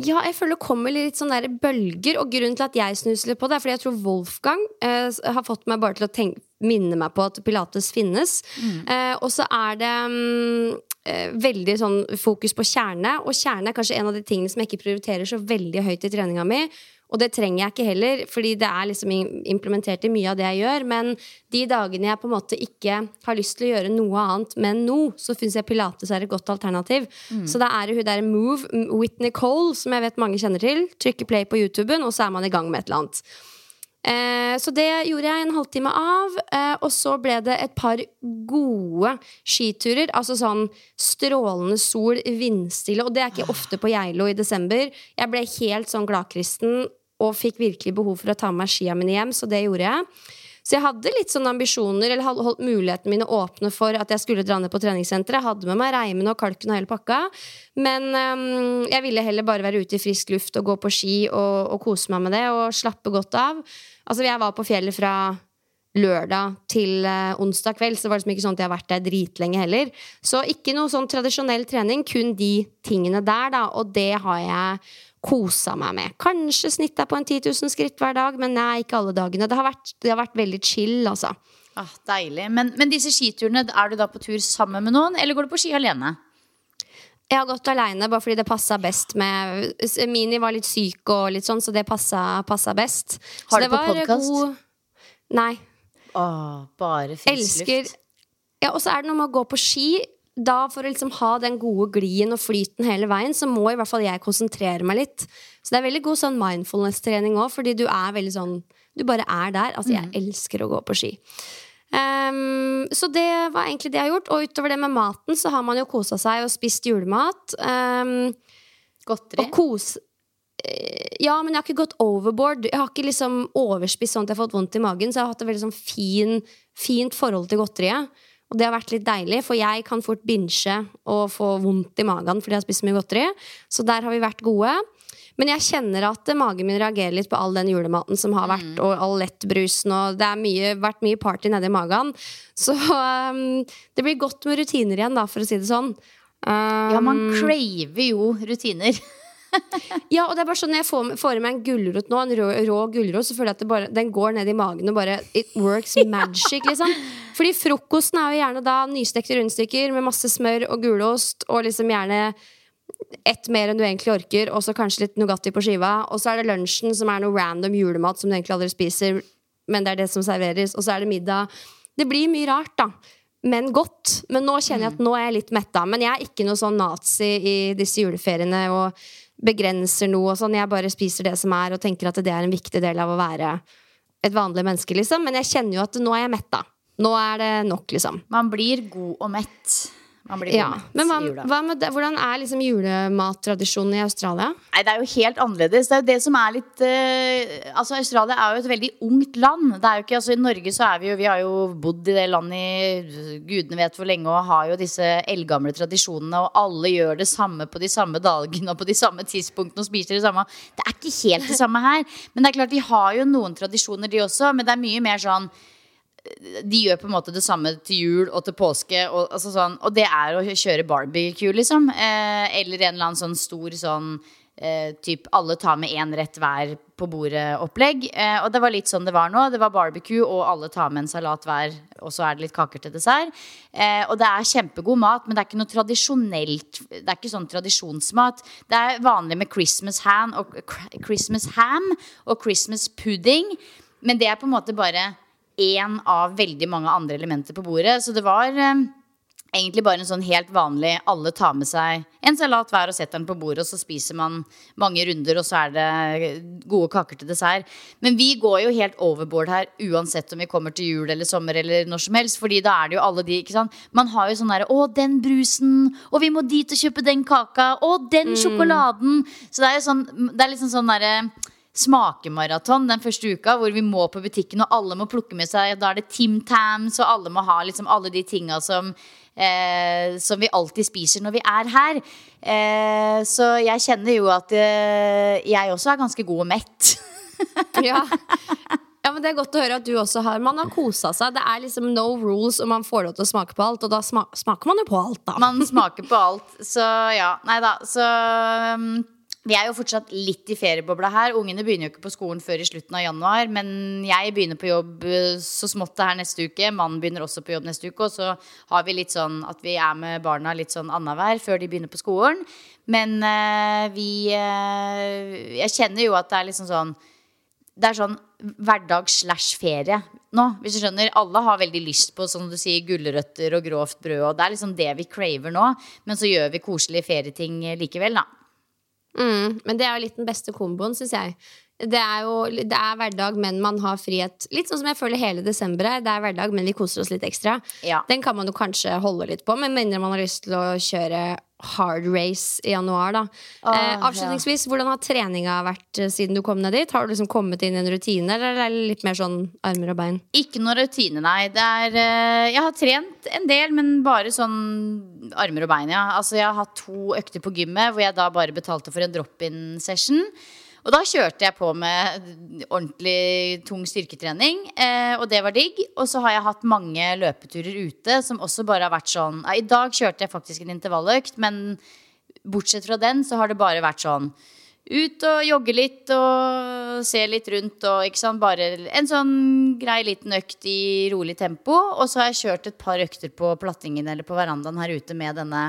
Ja, jeg føler det kommer litt sånn der bølger. Og grunnen til at jeg snusler på det, er fordi jeg tror Wolfgang eh, har fått meg bare til å tenke, minne meg på at pilates finnes. Eh, og så er det mm, eh, veldig sånn fokus på kjerne. Og kjerne er kanskje en av de tingene som jeg ikke prioriterer så veldig høyt i treninga mi. Og det trenger jeg ikke heller, fordi det er liksom implementert i mye av det jeg gjør. Men de dagene jeg på en måte ikke har lyst til å gjøre noe annet men nå, så syns jeg pilates er et godt alternativ. Så da er det hun der Move, Whitney Cole, som jeg vet mange kjenner til. Trykker play på YouTuben, og så er man i gang med et eller annet. Eh, så det gjorde jeg en halvtime av. Eh, og så ble det et par gode skiturer. Altså sånn strålende sol, vindstille. Og det er ikke ofte på Geilo i desember. Jeg ble helt sånn gladkristen og fikk virkelig behov for å ta med meg skia mine hjem, så det gjorde jeg. Så jeg hadde litt sånne ambisjoner, eller hadde holdt mulighetene mine åpne for at jeg skulle dra ned på treningssenteret. Jeg hadde med meg reimen og kalken og hele pakka. Men øhm, jeg ville heller bare være ute i frisk luft og gå på ski og, og kose meg med det og slappe godt av. Altså, jeg var på fjellet fra lørdag til uh, onsdag kveld, så det var liksom ikke sånn at jeg har vært der dritlenge heller. Så ikke noe sånn tradisjonell trening, kun de tingene der, da. Og det har jeg kosa meg med. Kanskje snitta på en 10 000 skritt hver dag, men nei, ikke alle dagene. Det har vært, det har vært veldig chill, altså. Ah, deilig. Men, men disse skiturene, er du da på tur sammen med noen, eller går du på ski alene? Jeg har gått aleine bare fordi det passa best med Mini var litt syk og litt sånn, så det passa, passa best. Har du på podkast? god- Nei. Åh, bare frisk elsker luft. Ja, og så er det noe med å gå på ski. Da For å liksom ha den gode glien og flyten hele veien, så må i hvert fall jeg konsentrere meg litt. Så det er veldig god sånn mindfulness-trening òg, fordi du er veldig sånn Du bare er der. Altså, jeg elsker å gå på ski. Um, så det var egentlig det jeg har gjort. Og utover det med maten, så har man jo kosa seg og spist julemat. Um, Godteri. og kos Eh, Ja, men jeg har ikke gått overboard. Jeg har ikke liksom overspist sånn at jeg har fått vondt i magen. Så jeg har hatt et veldig sånn fin, fint forhold til godteriet. Og det har vært litt deilig, for jeg kan fort binge og få vondt i magen fordi jeg har spist mye godteri. Så der har vi vært gode. Men jeg kjenner at magen min reagerer litt på all den julematen som har vært, og all lettbrusen, og det har vært mye party nedi magen. Så um, det blir godt med rutiner igjen, da, for å si det sånn. Ja, man Um, craver jo rutiner. <laughs> Ja, og det er bare sånn Når jeg får, får i meg en gulrot nå, en rå, rå gulrot, så føler jeg at det bare, den går ned i magen og bare It works magic, liksom. <laughs> Fordi frokosten er jo gjerne da nystekte rundstykker med masse smør og gulost, og liksom gjerne ett mer enn du egentlig orker, og så kanskje litt Nugatti på skiva. Og så er det lunsjen, som er noe random julemat som du egentlig aldri spiser, men det er det som serveres. Og så er det middag. Det blir mye rart, da. Men godt. Men nå kjenner jeg at nå er jeg litt metta. Men jeg er ikke noe sånn nazi i disse juleferiene og begrenser noe og sånn. Jeg bare spiser det som er, og tenker at det er en viktig del av å være et vanlig menneske, liksom. Men jeg kjenner jo at nå er jeg metta. Nå er det nok, liksom. Man blir god og mett. Man blir Ja. Men hva, hva det? hvordan er liksom julemattradisjonen i Australia? Nei, det er jo helt annerledes. Det er jo det som er litt uh, Altså, Australia er jo et veldig ungt land. Det er jo ikke, altså I Norge så er vi jo Vi har jo bodd i det landet i gudene vet hvor lenge og har jo disse eldgamle tradisjonene, og alle gjør det samme på de samme dagene og på de samme tidspunktene og spiser det samme. Det er ikke helt det samme her. Men det er klart, de har jo noen tradisjoner, de også, men det er mye mer sånn de gjør på en måte det samme til jul og til påske. Og, altså sånn, og det er å kjøre barbecue, liksom. Eh, eller en eller annen sånn stor sånn eh, typ alle tar med én rett hver på bordet-opplegg. Eh, og det var litt sånn det var nå. Det var barbecue, og alle tar med en salat hver. Og så er det litt kaker til dessert. Eh, og det er kjempegod mat, men det er ikke noe tradisjonelt Det er ikke sånn tradisjonsmat. Det er vanlig med Christmas ham og, Christmas ham og Christmas pudding, men det er på en måte bare én av veldig mange andre elementer på bordet. Så det var eh, egentlig bare en sånn helt vanlig Alle tar med seg en salat hver og setter den på bordet, og så spiser man mange runder, og så er det gode kaker til dessert. Men vi går jo helt overboard her uansett om vi kommer til jul eller sommer eller når som helst. Fordi da er det jo alle de, ikke sant. Man har jo sånn derre Å, den brusen. Og vi må dit og kjøpe den kaka. å, den sjokoladen. Så det er jo sånn Det er liksom sånn derre smakemaraton den første uka, hvor vi må på butikken, og alle må plukke med seg Da er det Tim Tams, og alle må ha liksom alle de tinga som eh, som vi alltid spiser når vi er her. Eh, så jeg kjenner jo at eh, jeg også er ganske god og mett. <laughs> ja. Ja, men Det er godt å høre at du også har Man har kosa seg. Det er liksom no rules, og man får lov til å smake på alt. Og da smaker man jo på alt, da. Man smaker på alt. Så ja. Nei da. Så um, vi er jo fortsatt litt i feriebobla her. Ungene begynner jo ikke på skolen før i slutten av januar. Men jeg begynner på jobb uh, så smått det her neste uke. Mannen begynner også på jobb neste uke. Og så har vi litt sånn at vi er med barna litt sånn annenhver før de begynner på skolen. Men uh, vi uh, Jeg kjenner jo at det er liksom sånn det er sånn hverdag slash ferie nå. Hvis du skjønner, Alle har veldig lyst på som du sier, gulrøtter og grovt brød. Og det er liksom det vi craver nå. Men så gjør vi koselige ferieting likevel, da. Mm, men det er jo litt den beste komboen, syns jeg. Det er jo det er hverdag, men man har frihet. Litt sånn som jeg føler hele desember er. Det er hverdag, men vi koser oss litt ekstra. Ja. Den kan man jo kanskje holde litt på, med mindre man har lyst til å kjøre hard race i januar. Da. Åh, eh, avslutningsvis, hvordan har treninga vært eh, siden du kom ned dit? Har du liksom kommet inn i en rutine, eller er det litt mer sånn armer og bein? Ikke noe rutine, nei. Det er, eh, jeg har trent en del, men bare sånn armer og bein, ja. Altså, jeg har hatt to økter på gymmet hvor jeg da bare betalte for en drop-in-session. Og da kjørte jeg på med ordentlig tung styrketrening, eh, og det var digg. Og så har jeg hatt mange løpeturer ute som også bare har vært sånn ja, I dag kjørte jeg faktisk en intervalløkt, men bortsett fra den så har det bare vært sånn ut og jogge litt og se litt rundt og ikke sant. Bare en sånn grei liten økt i rolig tempo. Og så har jeg kjørt et par økter på plattingen eller på verandaen her ute med denne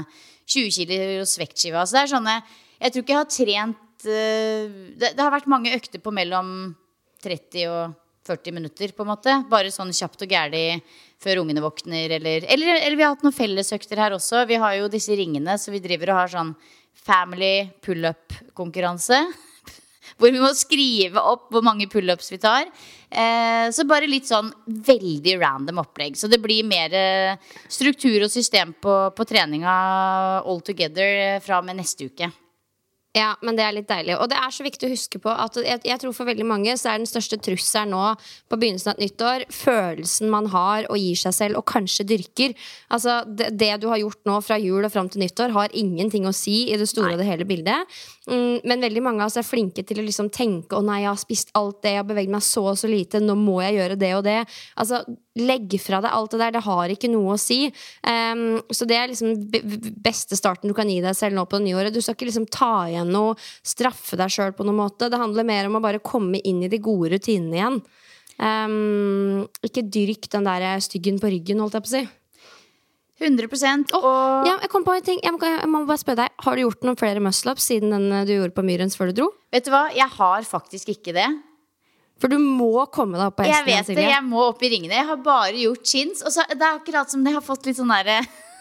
20 kilos vektskiva. Så det er sånne Jeg tror ikke jeg har trent det, det har vært mange økter på mellom 30 og 40 minutter, på en måte. Bare sånn kjapt og gæli før ungene våkner, eller, eller, eller vi har hatt noen fellesøkter her også. Vi har jo disse ringene, så vi driver og har sånn family pullup-konkurranse. <laughs> Hvor vi må skrive opp hvor mange pullups vi tar. Eh, så bare litt sånn veldig random opplegg. Så det blir mer eh, struktur og system på, på treninga all together eh, fra og med neste uke. Ja, men det er litt deilig. Og det er så viktig å huske på at jeg, jeg tror for veldig mange så er den største trusselen nå på begynnelsen av et nytt år følelsen man har og gir seg selv, og kanskje dyrker. Altså, det, det du har gjort nå fra jul og fram til nyttår, har ingenting å si i det store og det hele bildet. Mm, men veldig mange av oss er flinke til å liksom tenke 'Å nei, jeg har spist alt det, jeg har beveget meg så og så lite, nå må jeg gjøre det og det'. Altså, Legg fra deg alt det der. Det har ikke noe å si. Um, så det er liksom beste starten du kan gi deg selv nå på det nye året. Du skal ikke liksom ta igjen noe, straffe deg sjøl på noen måte. Det handler mer om å bare komme inn i de gode rutinene igjen. Um, ikke dyrk den der styggen på ryggen, holdt jeg på å si. 100 og Ja, jeg kom på en ting. Jeg må, jeg må bare spørre deg Har du gjort noen flere muscle-ups siden den eh, du gjorde på Myrens før du dro? vet du hva, jeg har faktisk ikke det. For du må komme deg opp på Jeg vet det, jeg må opp i ringene. Jeg har bare gjort chins. Og så, det er akkurat som det har fått litt sånn derre <laughs>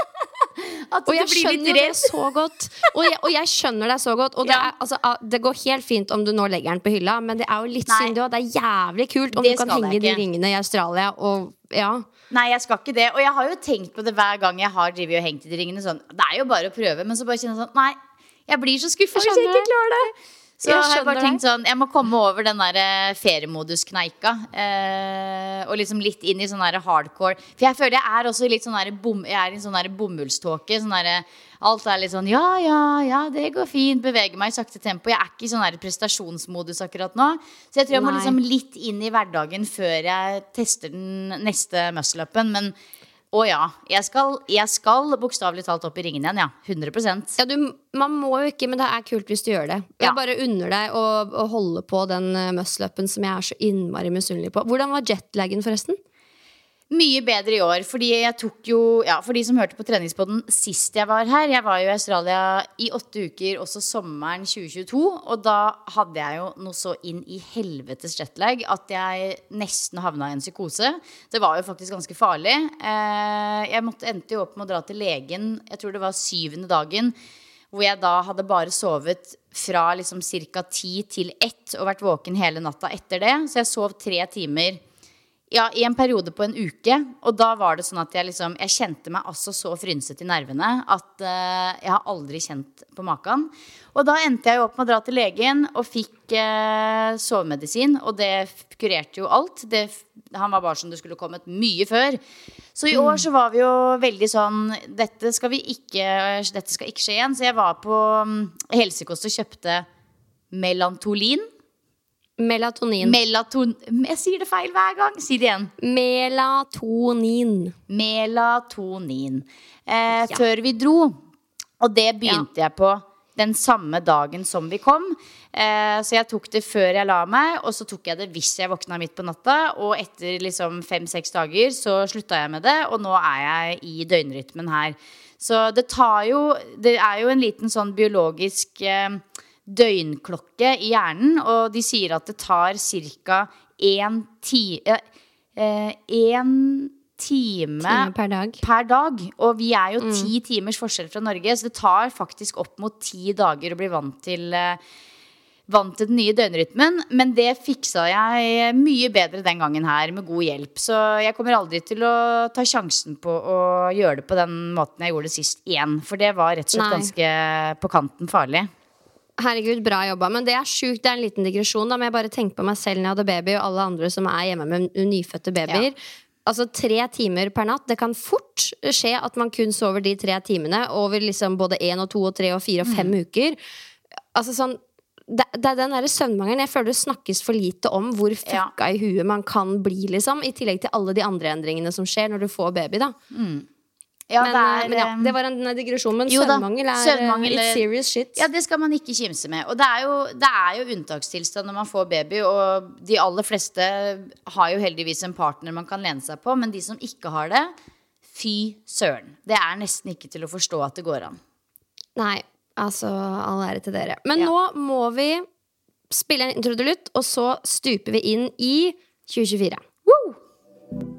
<laughs> Og jeg skjønner det så godt. Og jeg, og jeg skjønner deg så godt. Og det, er, altså, ah, det går helt fint om du nå legger den på hylla, men det er jo litt synd òg. Det er jævlig kult om Det du kan henge de ringene i Australia og ja. Nei, jeg skal ikke det. Og jeg har jo tenkt på det hver gang jeg har drivet og hengt i de ringene. Sånn, det er jo bare å prøve. Men så bare kjenner jeg sånn Nei, jeg blir så skuffa hvis jeg ikke klarer det. Så Jeg har jeg bare tenkt sånn Jeg må komme over den der eh, feriemoduskneika. Eh, og liksom litt inn i sånn der hardcore. For jeg føler jeg er også litt sånn der bom, Jeg er i sånn der bomullståke. Sånn der, alt er litt sånn Ja, ja, ja, det går fint. Beveger meg i sakte tempo. Jeg er ikke i sånn der prestasjonsmodus akkurat nå. Så jeg tror jeg må Nei. liksom litt inn i hverdagen før jeg tester den neste muscle-upen. Men å ja. Jeg skal, jeg skal bokstavelig talt opp i ringen igjen, ja. 100% ja du, man må jo ikke, men det er kult hvis du gjør det. Jeg Ja. bare unner deg å, å holde på den uh, muscle-upen som jeg er så innmari misunnelig på. Hvordan var jetlagen, forresten? Mye bedre i år, fordi jeg tok jo Ja, for de som hørte på treningspodden sist jeg var her Jeg var jo i Australia i åtte uker, også sommeren 2022. Og da hadde jeg jo noe så inn i helvetes jetlag at jeg nesten havna i en psykose. Det var jo faktisk ganske farlig. Eh, jeg måtte, endte jo opp med å dra til legen, jeg tror det var syvende dagen. Hvor jeg da hadde bare sovet fra liksom ca. ti til ett og vært våken hele natta etter det. Så jeg sov tre timer ja, i en periode på en uke. Og da var det sånn at jeg liksom Jeg kjente meg altså så frynset i nervene at uh, jeg har aldri kjent på maken. Og da endte jeg jo opp med å dra til legen og fikk uh, sovemedisin. Og det kurerte jo alt. Det, han var bare som det skulle kommet mye før. Så i år så var vi jo veldig sånn Dette skal, vi ikke, dette skal ikke skje igjen. Så jeg var på um, helsekost og kjøpte Melantolin. Melatonin. Melaton... Jeg sier det feil hver gang. Si det igjen. Melatonin. Melatonin. Eh, ja. Før vi dro. Og det begynte ja. jeg på den samme dagen som vi kom. Eh, så jeg tok det før jeg la meg, og så tok jeg det hvis jeg våkna midt på natta. Og etter liksom fem-seks dager så slutta jeg med det, og nå er jeg i døgnrytmen her. Så det tar jo Det er jo en liten sånn biologisk eh, døgnklokke i hjernen, og de sier at det tar ca. én ti, eh, time, time per, dag. per dag. Og vi er jo mm. ti timers forskjell fra Norge, så det tar faktisk opp mot ti dager å bli vant til eh, vant til den nye døgnrytmen, men det fiksa jeg mye bedre den gangen her, med god hjelp. Så jeg kommer aldri til å ta sjansen på å gjøre det på den måten jeg gjorde det sist igjen. For det var rett og slett Nei. ganske på kanten farlig. Herregud, bra jobba. Men det er sjukt. Det er en liten digresjon. Da men jeg bare tenker på meg selv når jeg hadde baby, og alle andre som er hjemme med nyfødte babyer. Ja. Altså Tre timer per natt. Det kan fort skje at man kun sover de tre timene over liksom både én og to og tre og fire og fem mm. uker. Altså sånn det, det, er den der søvnmangelen jeg føler det snakkes for lite om hvor fucka ja. i huet man kan bli. liksom I tillegg til alle de andre endringene som skjer når du får baby. da mm. Ja, men, det, er, men ja, eh, det var en digresjon. Men søvnmangel er søvnmangel, it's serious shit. Ja, det skal man ikke kimse med. Og det er, jo, det er jo unntakstilstand når man får baby, og de aller fleste har jo heldigvis en partner man kan lene seg på, men de som ikke har det, fy søren. Det er nesten ikke til å forstå at det går an. Nei, altså all ære til dere. Men ja. nå må vi spille en introdutt, og så stuper vi inn i 2024. Woo!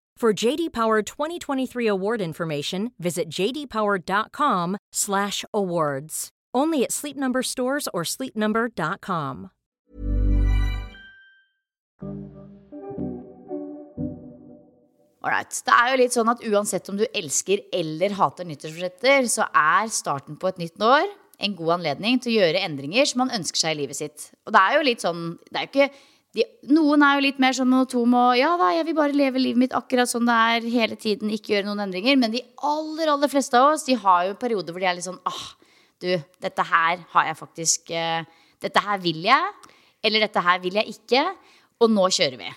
For JD Power 2023 award information, visit jdpower.com/awards. Only at Sleep Number stores or sleepnumber.com. Alright. Det er jo litt sånn at uansett om du elsker eller hater nyttårsforsetter, så er starten på et nytt år en god anledning til å gjøre endringer som man ønsker seg i livet sitt. Og det er jo litt sånn Det er jo ikke de, noen er jo litt mer sånn monotome og ja da, jeg vil bare leve livet mitt akkurat sånn det er hele tiden, ikke gjøre noen endringer. Men de aller, aller fleste av oss, de har jo perioder hvor de er litt sånn ah, du, dette her har jeg faktisk uh, Dette her vil jeg, eller dette her vil jeg ikke, og nå kjører vi.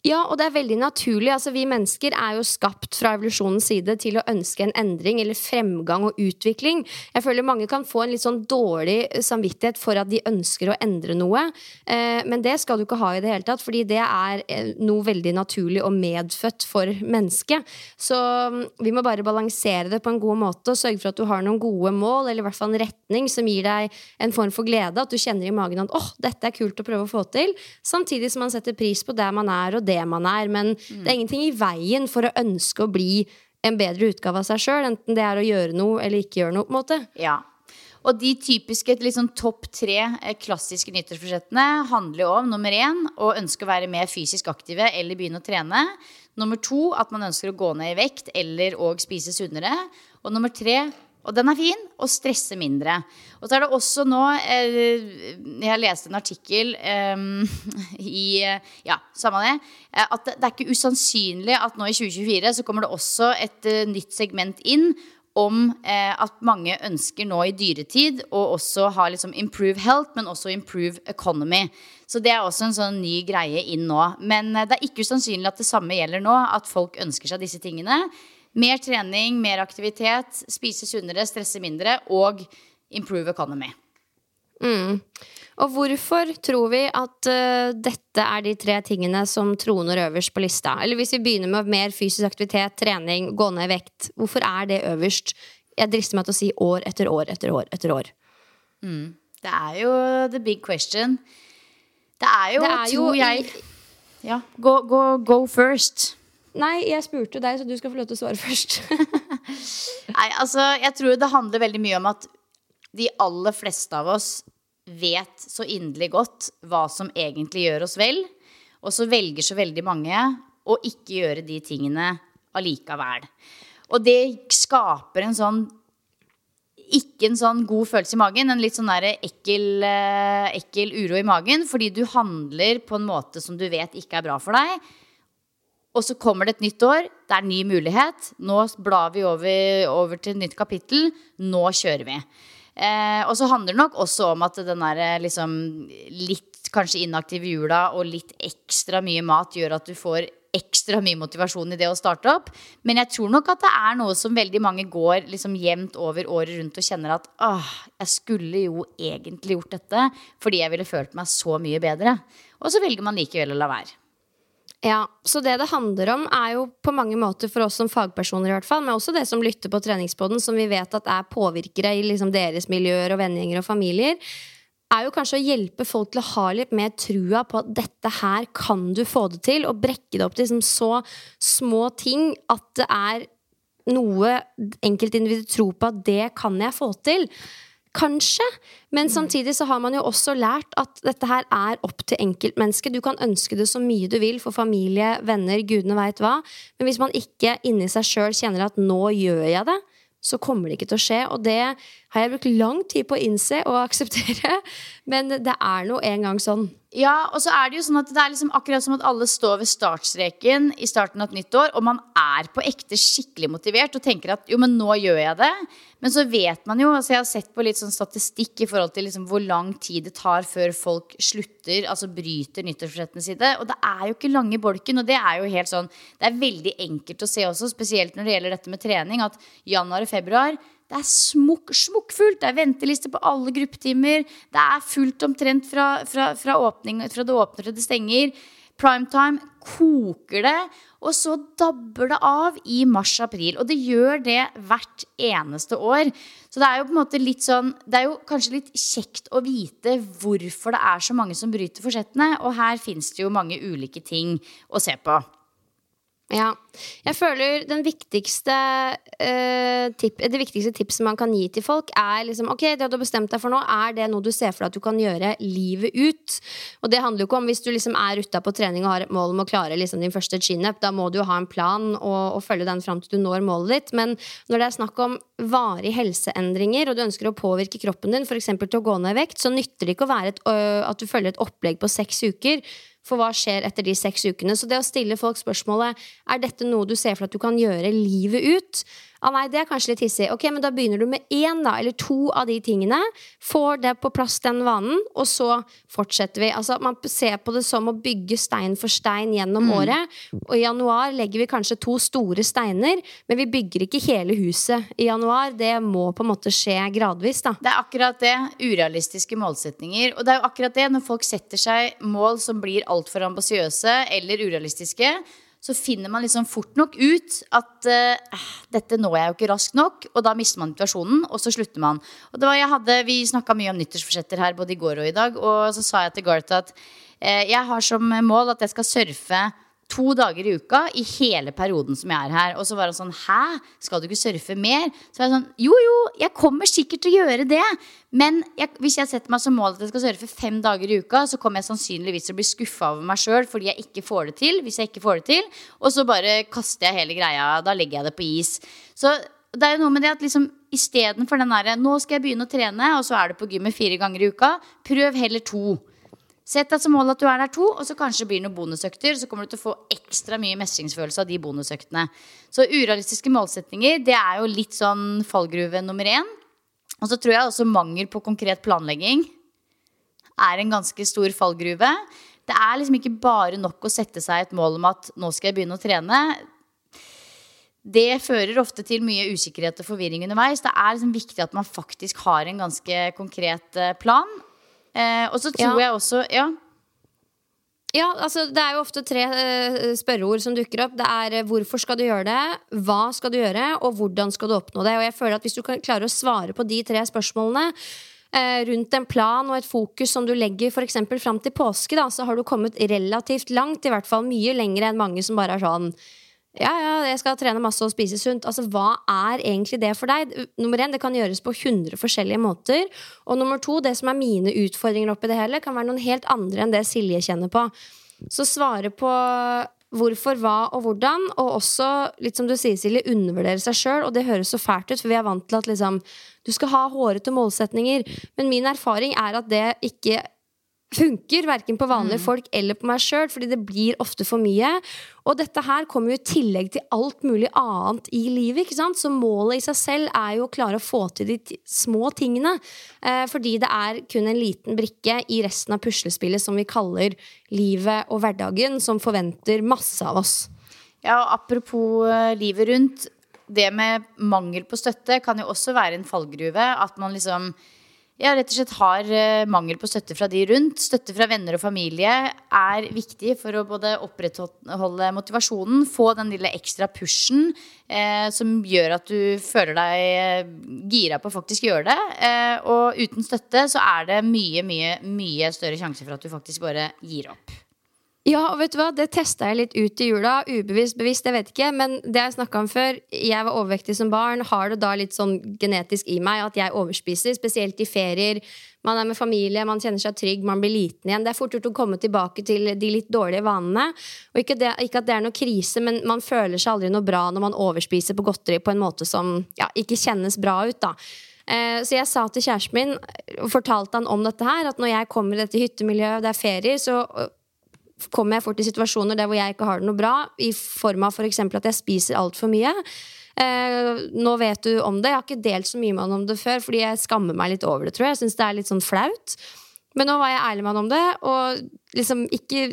Ja, og det er veldig naturlig. Altså, vi mennesker er jo skapt fra evolusjonens side til å ønske en endring eller fremgang og utvikling. Jeg føler mange kan få en litt sånn dårlig samvittighet for at de ønsker å endre noe. Eh, men det skal du ikke ha i det hele tatt, fordi det er eh, noe veldig naturlig og medfødt for mennesket. Så mm, vi må bare balansere det på en god måte og sørge for at du har noen gode mål, eller i hvert fall en retning som gir deg en form for glede. At du kjenner i magen at åh, oh, dette er kult å prøve å få til. Samtidig som man setter pris på der man er, og det man er. Men mm. det er ingenting i veien for å ønske å bli en bedre utgave av seg sjøl, enten det er å gjøre noe eller ikke gjøre noe. på en måte. Ja. Og de typiske liksom, topp tre eh, klassiske nyttårsforsettene handler jo om nummer én å ønske å være mer fysisk aktive eller begynne å trene. Nummer to at man ønsker å gå ned i vekt eller å spise sunnere. Og nummer tre og den er fin. Å stresse mindre. Og så er det også nå eh, Jeg leste en artikkel eh, <laughs> i Ja, samme det. Eh, at det, er ikke usannsynlig at nå i 2024 så kommer det også et uh, nytt segment inn om eh, at mange ønsker nå i dyretid å også ha liksom improve health, men også improve economy. Så det er også en sånn ny greie inn nå. Men eh, det er ikke usannsynlig at det samme gjelder nå, at folk ønsker seg disse tingene. Mer trening, mer aktivitet, spise sunnere, stresse mindre og improve economy. Mm. Og hvorfor tror vi at uh, dette er de tre tingene som troner øverst på lista? Eller hvis vi begynner med mer fysisk aktivitet, trening, gå ned i vekt. Hvorfor er det øverst? Jeg drister meg til å si år etter år etter år etter år. Mm. Det er jo the big question. Det er jo, det er jo jeg Ja, go, go, go first. Nei, jeg spurte deg, så du skal få lov til å svare først. <laughs> Nei, altså, jeg tror det handler veldig mye om at de aller fleste av oss vet så inderlig godt hva som egentlig gjør oss vel. Og så velger så veldig mange å ikke gjøre de tingene allikevel. Og det skaper en sånn ikke en sånn god følelse i magen, en litt sånn ekkel, eh, ekkel uro i magen. Fordi du handler på en måte som du vet ikke er bra for deg. Og så kommer det et nytt år. Det er ny mulighet. Nå blar vi over, over til et nytt kapittel. Nå kjører vi. Eh, og så handler det nok også om at den der eh, liksom litt kanskje inaktive jula og litt ekstra mye mat gjør at du får ekstra mye motivasjon i det å starte opp. Men jeg tror nok at det er noe som veldig mange går liksom jevnt over året rundt og kjenner at åh, jeg skulle jo egentlig gjort dette fordi jeg ville følt meg så mye bedre. Og så velger man likevel å la være. Ja, Så det det handler om, er jo på mange måter for oss som fagpersoner, i hvert fall, men også det som lytter på treningspoden, som vi vet at er påvirkere i liksom deres miljøer og vennegjenger og familier, er jo kanskje å hjelpe folk til å ha litt mer trua på at dette her kan du få det til, og brekke det opp til liksom så små ting at det er noe enkeltindividet tror på at det kan jeg få til. Kanskje. Men mm. samtidig så har man jo også lært at dette her er opp til enkeltmennesket. Du kan ønske det så mye du vil for familie, venner, gudene veit hva. Men hvis man ikke inni seg sjøl kjenner at 'nå gjør jeg det', så kommer det ikke til å skje. Og det har jeg brukt lang tid på å innse og akseptere. <laughs> Men det er nå en gang sånn. Ja, og så er det jo sånn at det er liksom akkurat som at alle står ved startstreken i starten av et nytt år, og man er på ekte skikkelig motivert og tenker at jo, men nå gjør jeg det. Men så vet man jo, altså jeg har sett på litt sånn statistikk i forhold til liksom hvor lang tid det tar før folk slutter, altså bryter nyttårsforsettene sine. Og det er jo ikke lange bolken, og det er jo helt sånn Det er veldig enkelt å se også, spesielt når det gjelder dette med trening, at januar og februar det er smukk, smukkfullt. Det er venteliste på alle gruppetimer. Det er fullt omtrent fra, fra, fra, åpning, fra det åpner til det stenger. Primetime koker det, og så dabber det av i mars-april. Og det gjør det hvert eneste år. Så det er jo på en måte litt sånn Det er jo kanskje litt kjekt å vite hvorfor det er så mange som bryter forsettene. Og her fins det jo mange ulike ting å se på. Ja. Jeg føler viktigste, uh, tip, det viktigste tipset man kan gi til folk, er liksom Ok, det du har bestemt deg for nå, er det noe du ser for deg at du kan gjøre livet ut? Og det handler jo ikke om hvis du liksom er rutta på trening og har et mål om å klare liksom din første chin-up, da må du jo ha en plan og, og følge den fram til du når målet ditt. Men når det er snakk om varige helseendringer, og du ønsker å påvirke kroppen din, f.eks. til å gå ned i vekt, så nytter det ikke å være et, uh, at du følger et opplegg på seks uker. For hva skjer etter de seks ukene? Så det å stille folk spørsmålet er dette noe du ser for at du kan gjøre livet ut, Ah, nei, det er kanskje litt hissig. Ok, men da begynner du med én da, eller to av de tingene. Får det på plass, den vanen, og så fortsetter vi. Altså, Man ser på det som å bygge stein for stein gjennom Mm. året. Og i januar legger vi kanskje to store steiner, men vi bygger ikke hele huset i januar. Det må på en måte skje gradvis, da. Det er akkurat det. Urealistiske målsetninger. Og det er jo akkurat det når folk setter seg mål som blir altfor ambisiøse eller urealistiske. Så finner man liksom fort nok ut at uh, dette når jeg jo ikke raskt nok. Og da mister man motivasjonen, og så slutter man. Og det var jeg hadde, Vi snakka mye om nyttårsforsetter her både i går og i dag. Og så sa jeg til Garth at uh, jeg har som mål at jeg skal surfe to dager i uka i hele perioden som jeg er her. Og så var han sånn Hæ? Skal du ikke surfe mer? Så var jeg sånn Jo, jo, jeg kommer sikkert til å gjøre det. Men jeg, hvis jeg setter meg som mål at jeg skal surfe fem dager i uka, så kommer jeg sannsynligvis til å bli skuffa over meg sjøl fordi jeg ikke får det til. Hvis jeg ikke får det til. Og så bare kaster jeg hele greia. Da legger jeg det på is. Så det er jo noe med det at liksom istedenfor den derre Nå skal jeg begynne å trene, og så er du på gymmet fire ganger i uka. Prøv heller to. Sett deg som mål at du er der to, og så kanskje blir det noen bonusøkter. Så kommer du til å få ekstra mye mestringsfølelse av de bonusøktene. Så urealistiske målsetninger, det er jo litt sånn fallgruve nummer én. Og så tror jeg også mangel på konkret planlegging er en ganske stor fallgruve. Det er liksom ikke bare nok å sette seg et mål om at nå skal jeg begynne å trene. Det fører ofte til mye usikkerhet og forvirring underveis. Det er liksom viktig at man faktisk har en ganske konkret eh, plan. Eh, og så tror Ja. jeg også Ja. Ja, altså Det er jo ofte tre uh, spørreord som dukker opp. Det er uh, hvorfor skal du gjøre det, hva skal du gjøre, og hvordan skal du oppnå det. Og jeg føler at Hvis du kan klarer å svare på de tre spørsmålene uh, rundt en plan og et fokus som du legger f.eks. fram til påske, da, så har du kommet relativt langt. I hvert fall mye lenger enn mange som bare er sånn ja, ja, jeg skal trene masse og spise sunt. Altså, Hva er egentlig det for deg? Nummer én, Det kan gjøres på 100 forskjellige måter. Og nummer to, det som er mine utfordringer oppi det hele, kan være noen helt andre enn det Silje kjenner på. Så svare på hvorfor, hva og hvordan, og også, litt som du sier, Silje, undervurdere seg sjøl. Og det høres så fælt ut, for vi er vant til at liksom, du skal ha hårete målsetninger. Men min erfaring er at det ikke funker, verken på vanlige folk eller på meg sjøl, fordi det blir ofte for mye. Og dette her kommer jo i tillegg til alt mulig annet i livet. ikke sant? Så målet i seg selv er jo å klare å få til de små tingene. Eh, fordi det er kun en liten brikke i resten av puslespillet som vi kaller livet og hverdagen, som forventer masse av oss. Ja, og apropos eh, livet rundt. Det med mangel på støtte kan jo også være en fallgruve. At man liksom ja, rett og slett har eh, mangel på støtte fra de rundt. Støtte fra venner og familie er viktig for å både opprettholde motivasjonen, få den lille ekstra pushen eh, som gjør at du føler deg eh, gira på å faktisk gjøre det. Eh, og uten støtte så er det mye, mye, mye større sjanse for at du faktisk bare gir opp. Ja, og vet du hva? Det testa jeg litt ut i jula. Ubevisst, bevisst, jeg vet ikke. Men det jeg snakka om før, jeg var overvektig som barn. Har det da litt sånn genetisk i meg at jeg overspiser, spesielt i ferier. Man er med familie, man kjenner seg trygg, man blir liten igjen. Det er fort gjort å komme tilbake til de litt dårlige vanene. Og ikke, det, ikke at det er noe krise, men man føler seg aldri noe bra når man overspiser på godteri på en måte som ja, ikke kjennes bra ut, da. Eh, Så jeg sa til kjæresten min og fortalte han om dette her, at når jeg kommer i dette hyttemiljøet, det er ferier, så kommer jeg fort i situasjoner der hvor jeg ikke har det noe bra, i form av f.eks. For at jeg spiser altfor mye. Eh, nå vet du om det. Jeg har ikke delt så mye med han om det før, fordi jeg skammer meg litt over det, tror jeg. Jeg syns det er litt sånn flaut. Men nå var jeg ærlig med han om det, og liksom ikke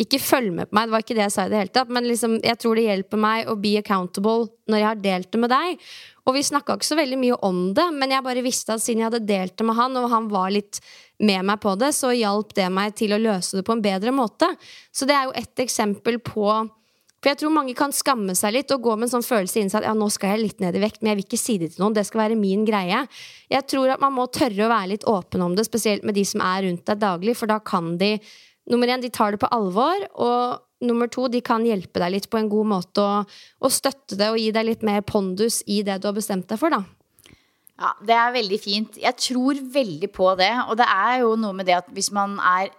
ikke følg med på meg, det var ikke det jeg sa i det hele tatt. Men liksom, jeg tror det hjelper meg å be accountable når jeg har delt det med deg. Og vi snakka ikke så veldig mye om det, men jeg bare visste at siden jeg hadde delt det med han, og han var litt med meg på det, så hjalp det meg til å løse det på en bedre måte. Så det er jo ett eksempel på For jeg tror mange kan skamme seg litt og gå med en sånn følelse inni seg at ja, nå skal jeg litt ned i vekt, men jeg vil ikke si det til noen. Det skal være min greie. Jeg tror at man må tørre å være litt åpen om det, spesielt med de som er rundt deg daglig, for da kan de Nummer én, de tar det på alvor. Og nummer to, de kan hjelpe deg litt på en god måte og, og støtte det og gi deg litt mer pondus i det du har bestemt deg for, da. Ja, Det er veldig fint. Jeg tror veldig på det. Og det er jo noe med det at hvis man er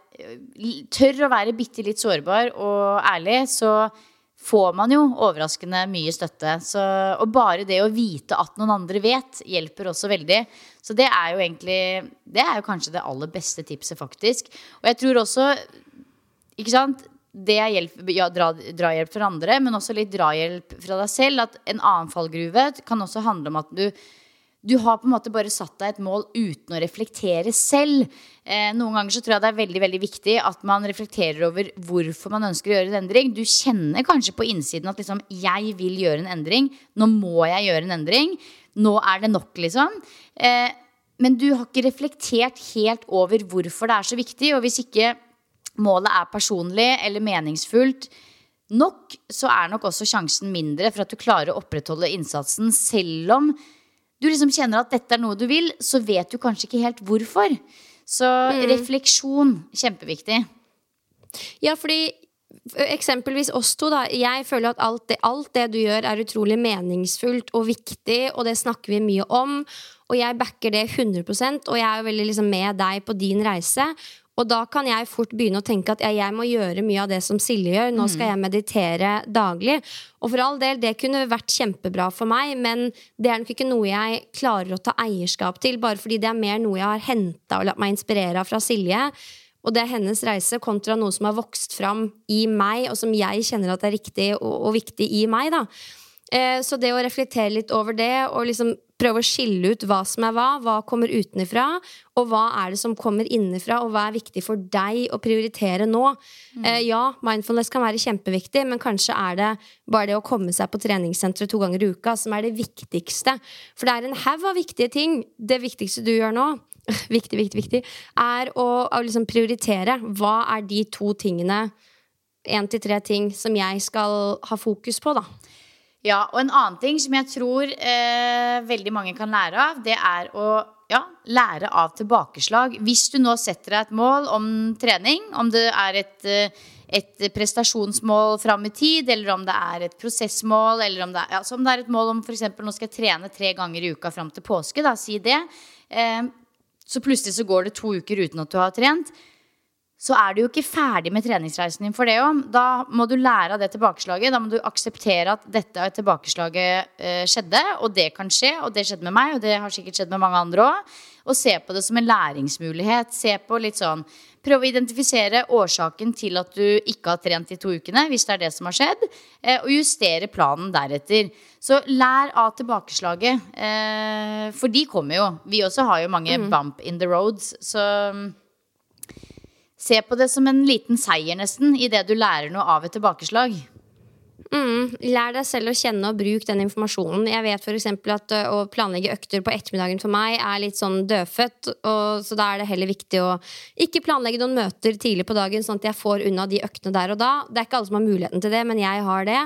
tør å være bitte litt sårbar og ærlig, så får man jo overraskende mye støtte. Så, og bare det å vite at noen andre vet, hjelper også veldig. Så det er jo egentlig Det er jo kanskje det aller beste tipset, faktisk. Og jeg tror også Ikke sant? det er hjelp, ja, dra, drahjelp fra andre, men også litt drahjelp fra deg selv. At en annen fallgruve kan også handle om at du du har på en måte bare satt deg et mål uten å reflektere selv. Eh, noen ganger så tror jeg det er veldig veldig viktig at man reflekterer over hvorfor man ønsker å gjøre en endring. Du kjenner kanskje på innsiden at liksom, 'jeg vil gjøre en endring'. Nå må jeg gjøre en endring. Nå er det nok, liksom. Eh, men du har ikke reflektert helt over hvorfor det er så viktig. Og hvis ikke målet er personlig eller meningsfullt nok, så er nok også sjansen mindre for at du klarer å opprettholde innsatsen selv om du liksom kjenner at dette er noe du vil, så vet du kanskje ikke helt hvorfor. Så mm. refleksjon, kjempeviktig. Ja, fordi eksempelvis oss to, da. Jeg føler at alt det, alt det, du gjør, er utrolig meningsfullt og viktig, og det snakker vi mye om. Og jeg backer det 100 og jeg er jo veldig liksom med deg på din reise. Og da kan jeg fort begynne å tenke at ja, jeg må gjøre mye av det som Silje gjør. Nå skal jeg meditere daglig. Og for all del, det kunne vært kjempebra for meg, men det er nok ikke noe jeg klarer å ta eierskap til, bare fordi det er mer noe jeg har henta og latt meg inspirere av fra Silje. Og det er hennes reise kontra noe som har vokst fram i meg, og som jeg kjenner at er riktig og, og viktig i meg. da. Eh, så det å reflektere litt over det og liksom prøve å skille ut hva som er hva, hva kommer utenfra, og hva er det som kommer innenfra, og hva er viktig for deg å prioritere nå. Mm. Eh, ja, mindfulness kan være kjempeviktig, men kanskje er det bare det å komme seg på treningssenteret to ganger i uka som er det viktigste. For det er en haug av viktige ting. Det viktigste du gjør nå, <laughs> viktig, viktig, viktig, er å, å liksom prioritere. Hva er de to tingene, én til tre ting, som jeg skal ha fokus på, da? Ja, og en annen ting som jeg tror eh, veldig mange kan lære av, det er å ja, lære av tilbakeslag. Hvis du nå setter deg et mål om trening, om det er et, eh, et prestasjonsmål fram i tid, eller om det er et prosessmål, eller om det er, ja, om det er et mål om f.eks. nå skal jeg trene tre ganger i uka fram til påske, da, si det. Eh, så plutselig så går det to uker uten at du har trent så er du jo ikke ferdig med treningsreisen din for det òg. Da må du lære av det tilbakeslaget. Da må du akseptere at dette tilbakeslaget uh, skjedde, og det kan skje. Og det skjedde med meg, og det har sikkert skjedd med mange andre òg. Og se på det som en læringsmulighet. Se på litt sånn Prøv å identifisere årsaken til at du ikke har trent de to ukene, hvis det er det som har skjedd, uh, og justere planen deretter. Så lær av tilbakeslaget, uh, for de kommer jo. Vi også har jo mange mm. bump in the roads, så Se på det som en liten seier, nesten, idet du lærer noe av et tilbakeslag. Mm, lær deg selv å kjenne og bruk den informasjonen. Jeg vet f.eks. at å planlegge økter på ettermiddagen for meg er litt sånn dødfødt. Og, så da er det heller viktig å ikke planlegge noen møter tidlig på dagen, sånn at jeg får unna de øktene der og da. Det er ikke alle som har muligheten til det, men jeg har det.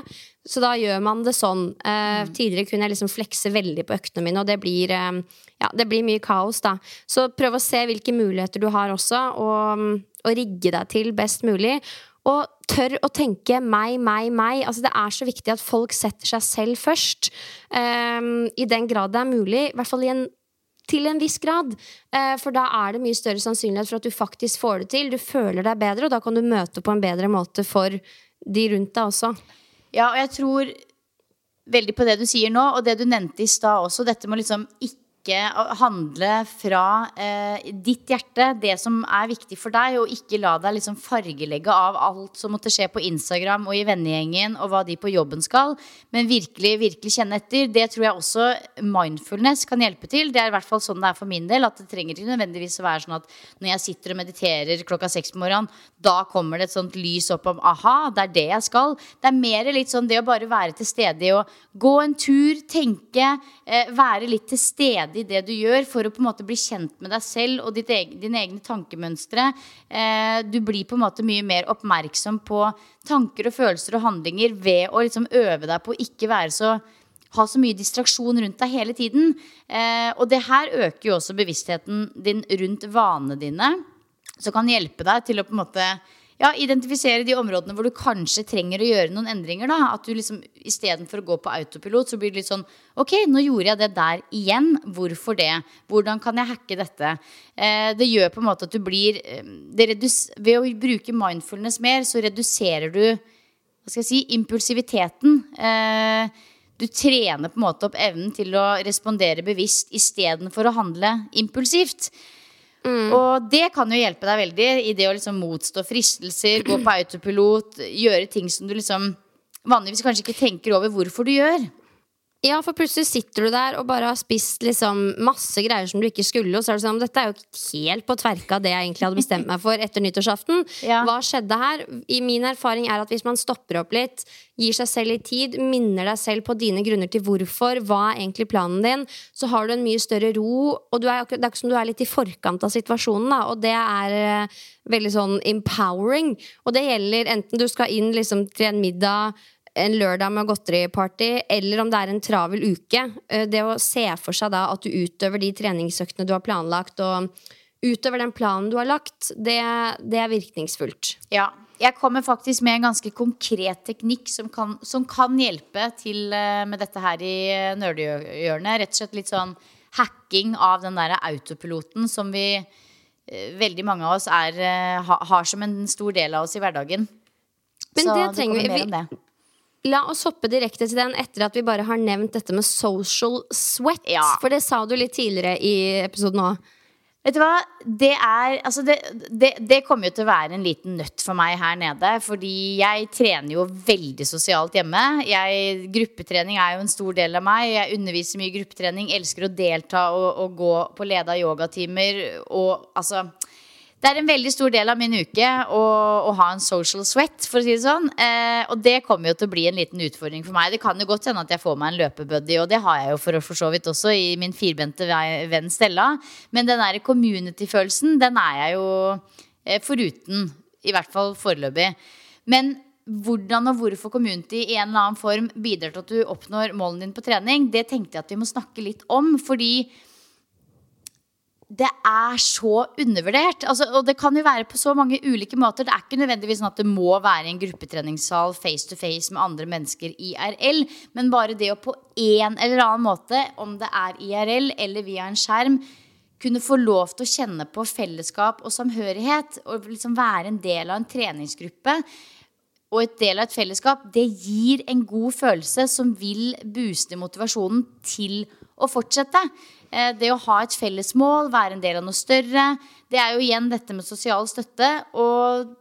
Så da gjør man det sånn. Eh, mm. Tidligere kunne jeg liksom flekse veldig på øktene mine, og det blir, eh, ja, det blir mye kaos, da. Så prøv å se hvilke muligheter du har også, og og rigge deg til best mulig. Og tør å tenke meg, meg, meg. Altså, det er så viktig at folk setter seg selv først. Um, I den grad det er mulig. I hvert fall en, til en viss grad. Uh, for da er det mye større sannsynlighet for at du faktisk får det til. Du føler deg bedre, og da kan du møte på en bedre måte for de rundt deg også. Ja, og jeg tror veldig på det du sier nå, og det du nevnte i stad også. Dette med liksom ikke ikke handle fra eh, ditt hjerte, det som er viktig for deg, og ikke la deg liksom fargelegge av alt som måtte skje på Instagram og i vennegjengen, og hva de på jobben skal, men virkelig, virkelig kjenne etter. Det tror jeg også mindfulness kan hjelpe til. Det er i hvert fall sånn det er for min del, at det trenger ikke nødvendigvis å være sånn at når jeg sitter og mediterer klokka seks på morgenen, da kommer det et sånt lys opp om aha, det er det jeg skal. Det er mer litt sånn det å bare være til stede i å gå en tur, tenke, eh, være litt til stede i det du gjør, for å på en måte bli kjent med deg selv og egen, dine egne tankemønstre. Eh, du blir på en måte mye mer oppmerksom på tanker og følelser og handlinger ved å liksom øve deg på å ikke være så ha så mye distraksjon rundt deg hele tiden. Eh, og det her øker jo også bevisstheten din rundt vanene dine, som kan hjelpe deg til å på en måte ja, identifisere de områdene hvor du kanskje trenger å gjøre noen endringer. da, At du liksom istedenfor å gå på autopilot, så blir det litt sånn Ok, nå gjorde jeg det der igjen. Hvorfor det? Hvordan kan jeg hacke dette? Eh, det gjør på en måte at du blir eh, Ved å bruke mindfulness mer, så reduserer du hva skal jeg si, impulsiviteten. Eh, du trener på en måte opp evnen til å respondere bevisst istedenfor å handle impulsivt. Og det kan jo hjelpe deg veldig i det å liksom motstå fristelser, gå på autopilot, gjøre ting som du liksom vanligvis kanskje ikke tenker over hvorfor du gjør. Ja, for plutselig sitter du der og bare har spist liksom masse greier som du ikke skulle, og så er det sånn Dette er jo helt på tverka av det jeg egentlig hadde bestemt meg for etter nyttårsaften. <laughs> Ja. Hva skjedde her? I min erfaring er at hvis man stopper opp litt, gir seg selv litt tid, minner deg selv på dine grunner til hvorfor, hva er egentlig planen din, så har du en mye større ro, og du er, det er ikke som du er litt i forkant av situasjonen, da, og det er eh, veldig sånn empowering. Og det gjelder enten du skal inn liksom til en middag en lørdag med godteriparty, eller om det er en travel uke. Eh, Det å se for seg da at du utøver de treningsøktene du har planlagt, og utover den planen du har lagt, det, det er virkningsfullt. Ja. Jeg kommer faktisk med en ganske konkret teknikk som kan, som kan hjelpe til eh, med dette her i eh, nerdehjørnet. Rett og slett litt sånn hacking av den der autopiloten som vi veldig mange av oss er, har som en stor del av oss i hverdagen. Men Så det trenger vi- det. La oss hoppe direkte til den etter at vi bare har nevnt dette med social sweat. Ja. For det sa du litt tidligere i episoden òg. Vet du hva? Det er Altså, det, det, det kommer jo til å være en liten nøtt for meg her nede. Fordi jeg trener jo veldig sosialt hjemme. Jeg, gruppetrening er jo en stor del av meg. Jeg underviser mye i gruppetrening. Elsker å delta og, og gå på leda yogatimer. Og altså Det er en veldig stor del av min uke å, å ha en social sweat, for å si det sånn. Eh, og det kommer jo til å bli en liten utfordring for meg. Det kan jo godt hende at jeg får meg en løpebuddy, og det har jeg jo for, for så vidt også i min firbente venn Stella. Men den der community-følelsen, den er jeg jo eh, foruten. I hvert fall foreløpig. Men hvordan og hvorfor community i en eller annen form bidrar til at du oppnår målene dine på trening, det tenkte jeg at vi må snakke litt om. Fordi det er så undervurdert. Altså, og det kan jo være på så mange ulike måter. Det er ikke nødvendigvis sånn at det må være en gruppetreningssal face to face med andre mennesker IRL. Men bare det å på en eller annen måte, om det er IRL eller via en skjerm, kunne få lov til å kjenne på fellesskap og samhørighet. Og liksom være en del av en treningsgruppe og et del av et fellesskap, det gir en god følelse som vil booste motivasjonen til å fortsette. Eh, Det å ha et felles mål, være en del av noe større, det er jo igjen dette med sosial støtte. Og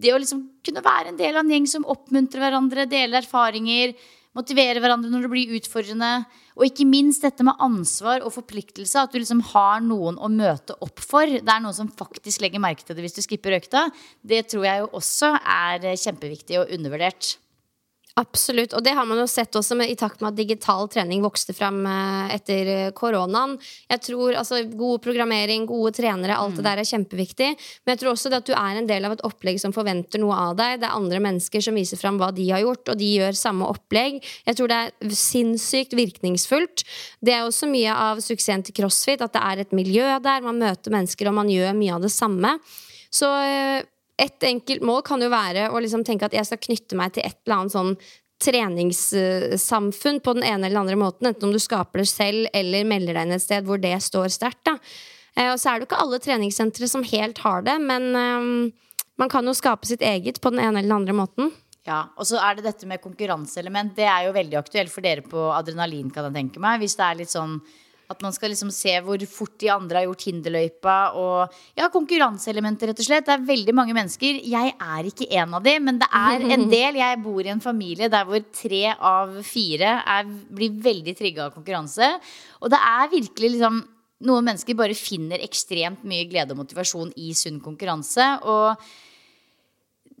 det å liksom kunne være en del av en gjeng som oppmuntrer hverandre, deler erfaringer, motiverer hverandre når det blir utfordrende. Og ikke minst dette med ansvar og forpliktelse. At du liksom har noen å møte opp for. Det er noen som faktisk legger merke til det hvis du skipper økta. Det tror jeg jo også er kjempeviktig og undervurdert. Absolutt, og det har man jo sett også med, i takt med at digital trening vokste fram eh, etter eh, koronaen. Jeg tror altså God programmering, gode trenere, alt det der er kjempeviktig. Men jeg tror også det at du er en del av et opplegg som forventer noe av deg. Det er andre mennesker som viser fram hva de har gjort, og de gjør samme opplegg. Jeg tror det er sinnssykt virkningsfullt. Det er også mye av suksessen til CrossFit, at det er et miljø der, man møter mennesker, og man gjør mye av det samme. Så eh, et enkelt mål kan jo være å liksom tenke at jeg skal knytte meg til et eller annet sånn treningssamfunn på den ene eller andre måten, enten om du skaper det selv eller melder deg inn et sted hvor det står sterkt. Eh, Og så er det jo ikke alle treningssentre som helt har det, men eh, man kan jo skape sitt eget på den ene eller den andre måten. Ja, Og så er det dette med konkurranseelement. Det er jo veldig aktuelt for dere på adrenalin, kan jeg tenke meg. Hvis det er litt sånn at man skal liksom se hvor fort de andre har gjort hinderløypa. Og ja, konkurranseelementer, rett og slett. Det er veldig mange mennesker. Jeg er ikke en av de, men det er en <laughs> del. Jeg bor i en familie der hvor tre av fire er, blir veldig trigga av konkurranse. Og det er virkelig liksom Noen mennesker bare finner ekstremt mye glede og motivasjon i sunn konkurranse. Og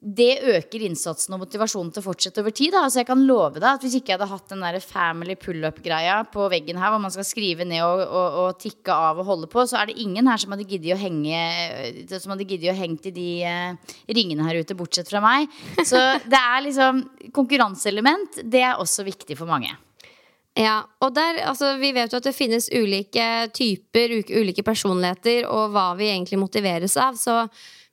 det øker innsatsen og motivasjonen til å fortsette over tid. Da. Altså jeg kan love deg at Hvis ikke jeg hadde hatt den der family pull-up-greia på veggen her, hvor man skal skrive ned og, og, og tikke av og holde på, så er det ingen her som hadde giddet å henge Som hadde giddet å henge i de eh, ringene her ute, bortsett fra meg. Så <laughs> det er liksom Konkurranseelement, det er også viktig for mange. Ja, og der, altså, Vi vet jo at det finnes ulike typer, ulike personligheter, og hva vi egentlig motiveres av. Så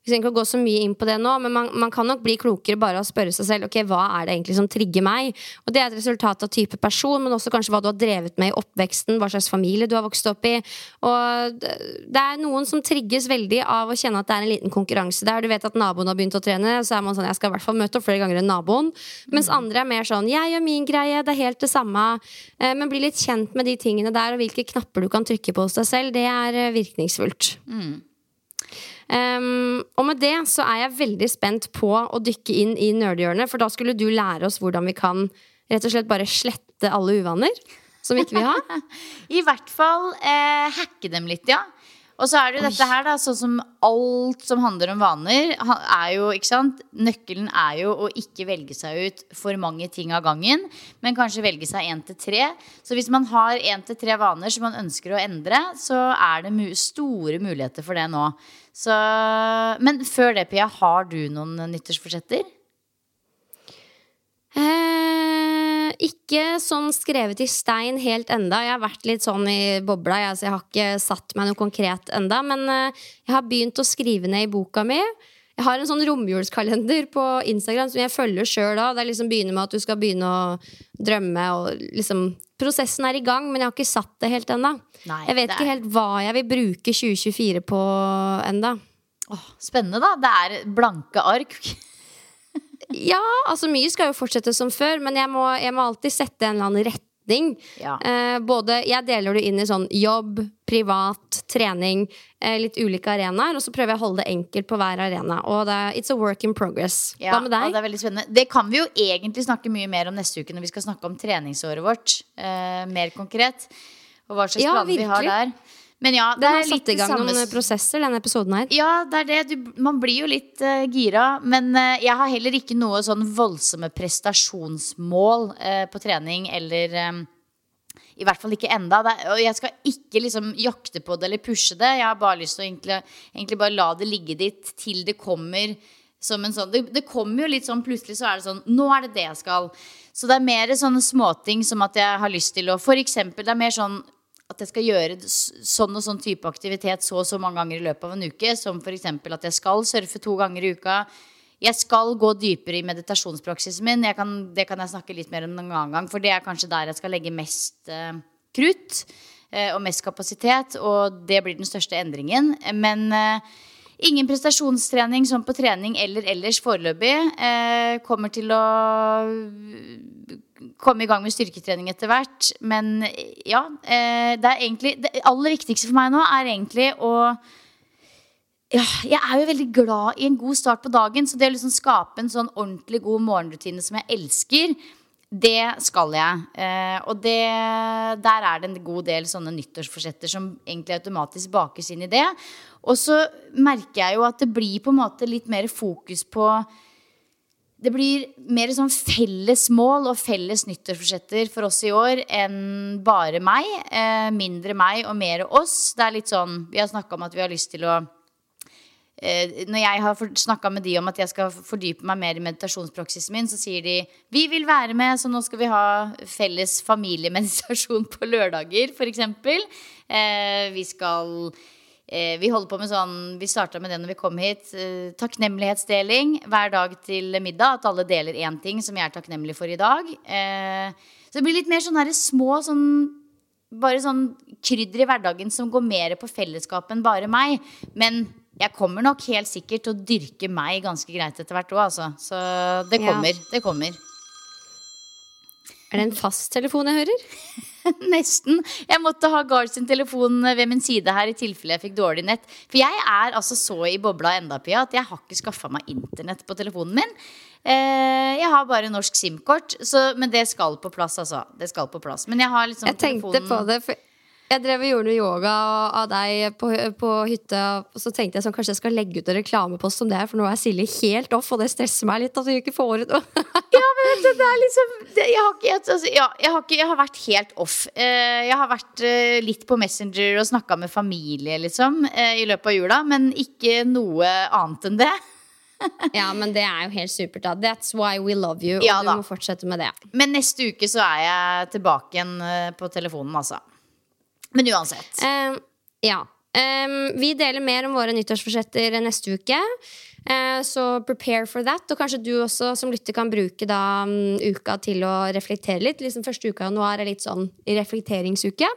Vi skal ikke gå så mye inn på det nå, men man, man kan nok bli klokere bare av å spørre seg selv ok, hva er det egentlig som trigger meg. Og Det er et resultat av type person, men også kanskje hva du har drevet med i oppveksten, hva slags familie du har vokst opp i. Og Det er noen som trigges veldig av å kjenne at det er en liten konkurranse der. Du vet at naboen har begynt å trene, så er man sånn jeg skal i hvert fall møte opp flere ganger enn naboen. Mens andre er mer sånn jeg gjør min greie, det er helt det samme. Eh, men bli litt kjent med de tingene der, og hvilke knapper du kan trykke på hos deg selv, det er eh, virkningsfullt. Mm. Um, og med det så er jeg veldig spent på å dykke inn i nerdehjørnet, for da skulle du lære oss hvordan vi kan rett og slett bare slette alle uvaner som vi ikke vil ha. I hvert fall eh, hacke dem litt, ja. Og så er det jo dette her, da, sånn som alt som handler om vaner, er jo, ikke sant Nøkkelen er jo å ikke velge seg ut for mange ting av gangen, men kanskje velge seg én til tre. Så hvis man har én til tre vaner som man ønsker å endre, så er det store muligheter for det nå. Så, men før det, Pia, har du noen nyttårsforsetter? Eh, ikke sånn skrevet i stein helt enda. Jeg har vært litt sånn i bobla. Jeg, jeg har ikke satt meg noe konkret enda. Men eh, jeg har begynt å skrive ned i boka mi. Jeg har en sånn romjulskalender på Instagram som jeg følger sjøl av. Det liksom begynner med at du skal begynne å drømme. Og liksom, prosessen er i gang, men jeg har ikke satt det helt ennå. Jeg vet er... ikke helt hva jeg vil bruke 2024 på enda. spennende, da. Det er blanke ark. ja, altså mye skal jo fortsette som før, men jeg må, jeg må alltid sette en eller annen rett retning. Ja. Eh, både, jeg deler det inn i sånn jobb, privat, trening, eh, litt ulike arenaer. Og så prøver jeg å holde det enkelt på hver arena. Og det it's a work in progress. Ja, Hva med deg? Det er veldig spennende. Det kan vi jo egentlig snakke mye mer om neste uke når vi skal snakke om treningsåret vårt. Eh, mer konkret. Og hva slags ja, planer vi har der. Men ja, det det har satt i gang samme... noen prosesser, denne episoden her. Ja, det er det. Du, man blir jo litt uh, gira. Men uh, jeg har heller ikke noe sånn voldsomme prestasjonsmål uh, på trening eller um, i hvert fall ikke enda. og jeg skal ikke liksom jakte på det eller pushe det. Jeg har bare lyst til å egentlig, egentlig bare la det ligge dit til det kommer som en sånn det, det, kommer jo litt sånn plutselig så er det sånn Nå er det det jeg skal. Så det er mer sånne småting som at jeg har lyst til å For eksempel, det er mer sånn at jeg skal gjøre sånn og sånn type aktivitet så og så mange ganger i løpet av en uke. Som f.eks. at jeg skal surfe to ganger i uka. Jeg skal gå dypere i meditasjonspraksisen min. Kan, det kan jeg snakke litt mer om en annen gang. For det er kanskje der jeg skal legge mest eh, krutt eh, og mest kapasitet. Og det blir den største endringen. Men eh, ingen prestasjonstrening som på trening eller ellers foreløpig. kommer til å komme i gang med styrketrening etter hvert. Men ja, eh, det er egentlig Det aller viktigste for meg nå er egentlig å ja, jeg er jo veldig glad i en god start på dagen. Så det å liksom skape en sånn ordentlig god morgenrutine som jeg elsker, det skal jeg. Eh, og det, der er det en god del sånne nyttårsforsetter som egentlig automatisk bakes inn i det. Og så merker jeg jo at det blir på en måte litt mer fokus på det blir mer sånn felles mål og felles nyttårsforsetter for oss i år enn bare meg. Eh, mindre meg og mer oss. Det er litt sånn Vi har snakka om at vi har lyst til å eh, Når jeg har snakka med de om at jeg skal fordype meg mer i meditasjonspraksisen min, så sier de vi vil være med, så nå skal vi ha felles familiemeditasjon på lørdager, f.eks. Eh, vi skal Eh, vi holder på med sånn, vi starta med det når vi kom hit. Eh, takknemlighetsdeling hver dag til middag. At alle deler én ting som jeg er takknemlig for i dag. Eh, så det blir litt mer sånne små sånn, bare sånn krydder i hverdagen som går mer på fellesskap enn bare meg. Men jeg kommer nok helt sikkert til å dyrke meg ganske greit etter hvert òg, altså. Så det kommer. Ja. Det kommer. Er det en fasttelefon jeg hører? <laughs> Nesten. Jeg måtte ha Gard sin telefon ved min side her i tilfelle jeg fikk dårlig nett. For jeg er altså så i bobla enda, Pia, at jeg har ikke skaffa meg internett på telefonen min. Eh, jeg har bare norsk SIM-kort, men det skal på plass, altså. Det skal på plass. Men jeg har liksom Jeg tenkte telefonen... på det, for jeg drev og gjorde noe yoga av deg på, på hytta, og så tenkte jeg sånn, kanskje jeg skal legge ut en reklamepost om det her, for nå er Silje helt off, og det stresser meg litt at hun ikke får ut noe. <laughs> ja, men det, det er liksom det, jeg, har ikke, altså, ja, jeg, har ikke, jeg, har vært helt off. Eh, jeg har vært eh, litt på Messenger og snakka med familie, liksom, eh, i løpet av jula, men ikke noe annet enn det. <laughs> ja, men det er jo helt supert. da That's why we love you. Og ja, du må fortsette med det. Men neste uke så er jeg tilbake igjen på telefonen, altså. Men uansett. Uh, ja. Um, vi deler mer om våre nyttårsforsetter neste uke. Uh, så prepare for that. Og kanskje du også som lytter kan bruke da um, uka til å reflektere litt. Liksom Første uka i januar er litt sånn reflekteringsuke.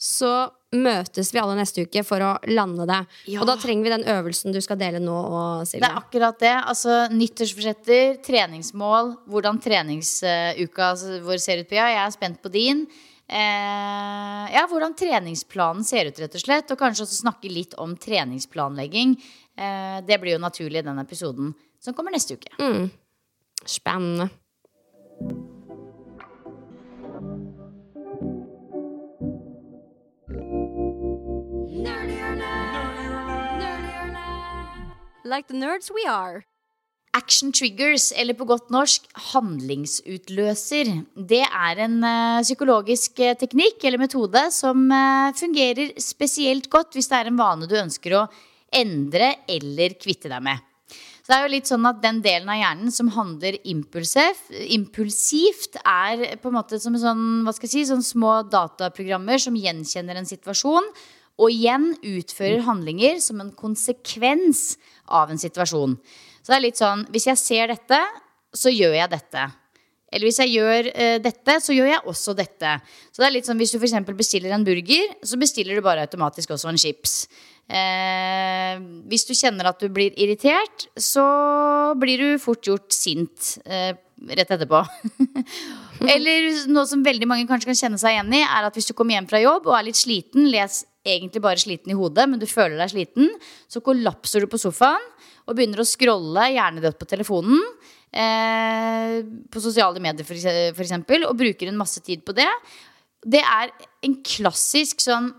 Så møtes vi alle neste uke for å lande det. Ja. Og da trenger vi den øvelsen du skal dele nå. Og Det er akkurat det. Altså Nyttårsforsetter, treningsmål, hvordan treningsuka vår ser ut, Pia. Jeg er spent på din. Eh, ja, hvordan treningsplanen ser ut, rett og slett. Og kanskje også snakke litt om treningsplanlegging. Eh, det blir jo naturlig i den episoden som kommer neste uke. Mm. Spennende. Like the nerds we are. Action triggers, eller på godt norsk handlingsutløser, det er en eh, psykologisk eh, teknikk eller metode som eh, fungerer spesielt godt hvis det er en vane du ønsker å endre eller kvitte deg med. Så det er jo litt sånn at Den delen av hjernen som handler impulsivt, er på en måte som sånn, hva skal jeg si, sånn små dataprogrammer som gjenkjenner en situasjon, og igjen utfører handlinger som en konsekvens av en situasjon. Så det er litt sånn Hvis jeg ser dette, så gjør jeg dette. Eller hvis jeg gjør uh, dette, så gjør jeg også dette. Så det er litt sånn Hvis du eksempel bestiller en burger, så bestiller du bare automatisk også en chips. Eh, hvis du kjenner at du blir irritert, så blir du fort gjort sint eh, rett etterpå. <laughs> Eller noe som veldig mange kanskje kan kjenne seg igjen i, er at hvis du kommer hjem fra jobb og er litt sliten, les egentlig bare sliten i hodet, men du føler deg sliten, så kollapser du på sofaen og begynner å scrolle hjernedødt på telefonen. Eh, på sosiale medier, for eksempel, og bruker en masse tid på det. Det er en klassisk sånn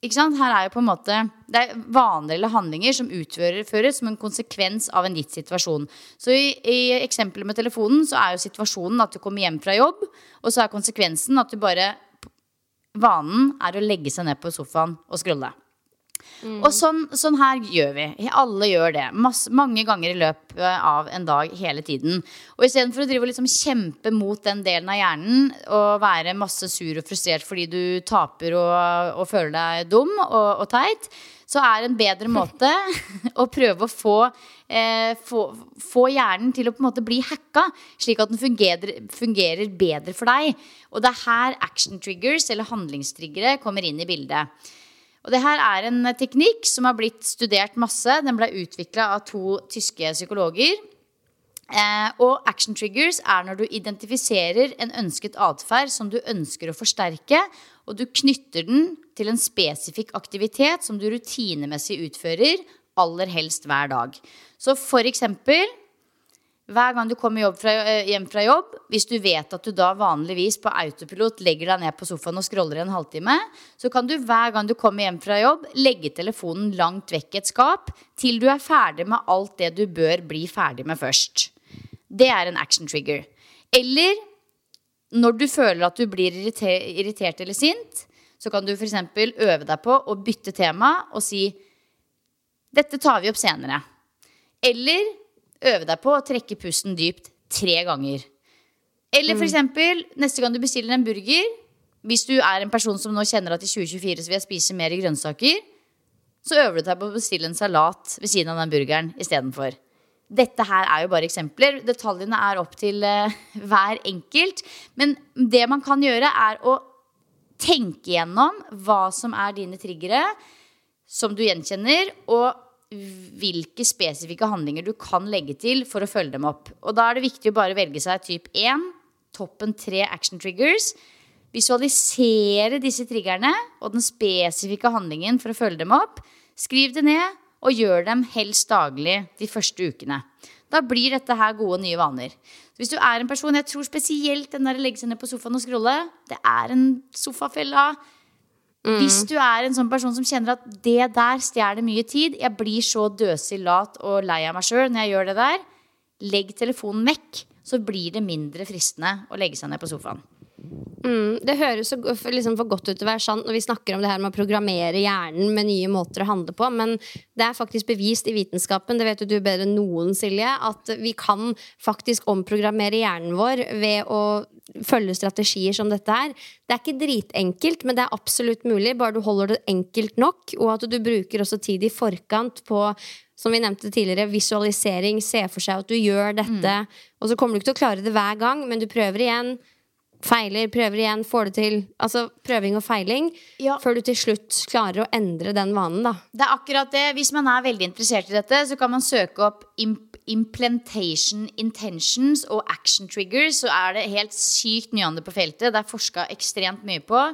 ikke sant? Her er jo på en måte Det er vaner eller handlinger som utføres som en konsekvens av en gitt situasjon. Så i, i eksempelet med telefonen så er jo situasjonen at du kommer hjem fra jobb, og så er konsekvensen at du bare Vanen er å legge seg ned på sofaen og scrolle. Og sånn, sånn her gjør vi. Alle gjør det. Masse, mange ganger i løpet av en dag hele tiden. Og istedenfor å drive og liksom kjempe mot den delen av hjernen og være masse sur og frustrert fordi du taper og, og føler deg dum og, og teit, så er en bedre <laughs> måte å prøve å få, eh, få, få hjernen til å på en måte bli hacka, slik at den fungerer, fungerer bedre for deg. Og det er her action triggers, eller handlingstriggere, kommer inn i bildet. Og det her er en teknikk som har blitt studert masse. Den ble utvikla av to tyske psykologer. Eh, og action triggers er når du identifiserer en ønsket atferd som du ønsker å forsterke, og du knytter den til en spesifikk aktivitet som du rutinemessig utfører, aller helst hver dag. Så for eksempel hver gang du kommer fra, eh, hjem fra jobb, hvis du vet at du da vanligvis på autopilot legger deg ned på sofaen og scroller en halvtime, så kan du hver gang du kommer hjem fra jobb, legge telefonen langt vekk et skap til du er ferdig med alt det du bør bli ferdig med først. Det er en action trigger. Eller når du føler at du blir irriter irritert eller sint, så kan du f.eks. øve deg på å bytte tema og si dette tar vi opp senere. Eller øve deg på å trekke pusten dypt tre ganger. Eller for eksempel, neste gang du bestiller en burger, hvis du er en person som nå kjenner at i 2024 så vil jeg spise mer grønnsaker, så øver du deg på å bestille en salat ved siden av den burgeren istedenfor. Dette her er jo bare eksempler. Detaljene er opp til uh, hver enkelt. Men det man kan gjøre, er å tenke gjennom hva som er dine triggere, som du gjenkjenner, og hvilke spesifikke handlinger du kan legge til for å følge dem opp. Og da er det viktig å bare velge seg typ 1, toppen 3 action triggers. Visualisere disse triggerne og den spesifikke handlingen for å følge dem opp. Skriv det ned, og gjør dem helst daglig de første ukene. Da blir dette her gode nye vaner. Hvis du er en person, jeg tror spesielt den der å legge seg ned på sofaen og scrolle, det er en sofafella. Hvis du er en sånn person som kjenner at det der stjeler mye tid, jeg blir så døsig lat og lei av meg sjøl når jeg gjør det der, legg telefonen vekk. Så blir det mindre fristende å legge seg ned på sofaen. Mm, det høres så liksom for godt ut til å være sant når vi snakker om det her med å programmere hjernen med nye måter å handle på, men det er faktisk bevist i vitenskapen, det vet du bedre enn noen, Silje, at vi kan faktisk omprogrammere hjernen vår ved å følge strategier som dette her. Det er ikke dritenkelt, men det er absolutt mulig, bare du holder det enkelt nok, og at du bruker også tid i forkant på som vi nevnte tidligere, visualisering, se for seg at du gjør dette. Mm. Og så kommer du ikke til å klare det hver gang, men du prøver igjen. Feiler, prøver igjen, får det til. Altså prøving og feiling. Ja. Før du til slutt klarer å endre den vanen, da. Det er akkurat det. Hvis man er veldig interessert i dette, så kan man søke opp implantation intentions og action triggers. Så er det helt sykt mye på feltet. Det er forska ekstremt mye på.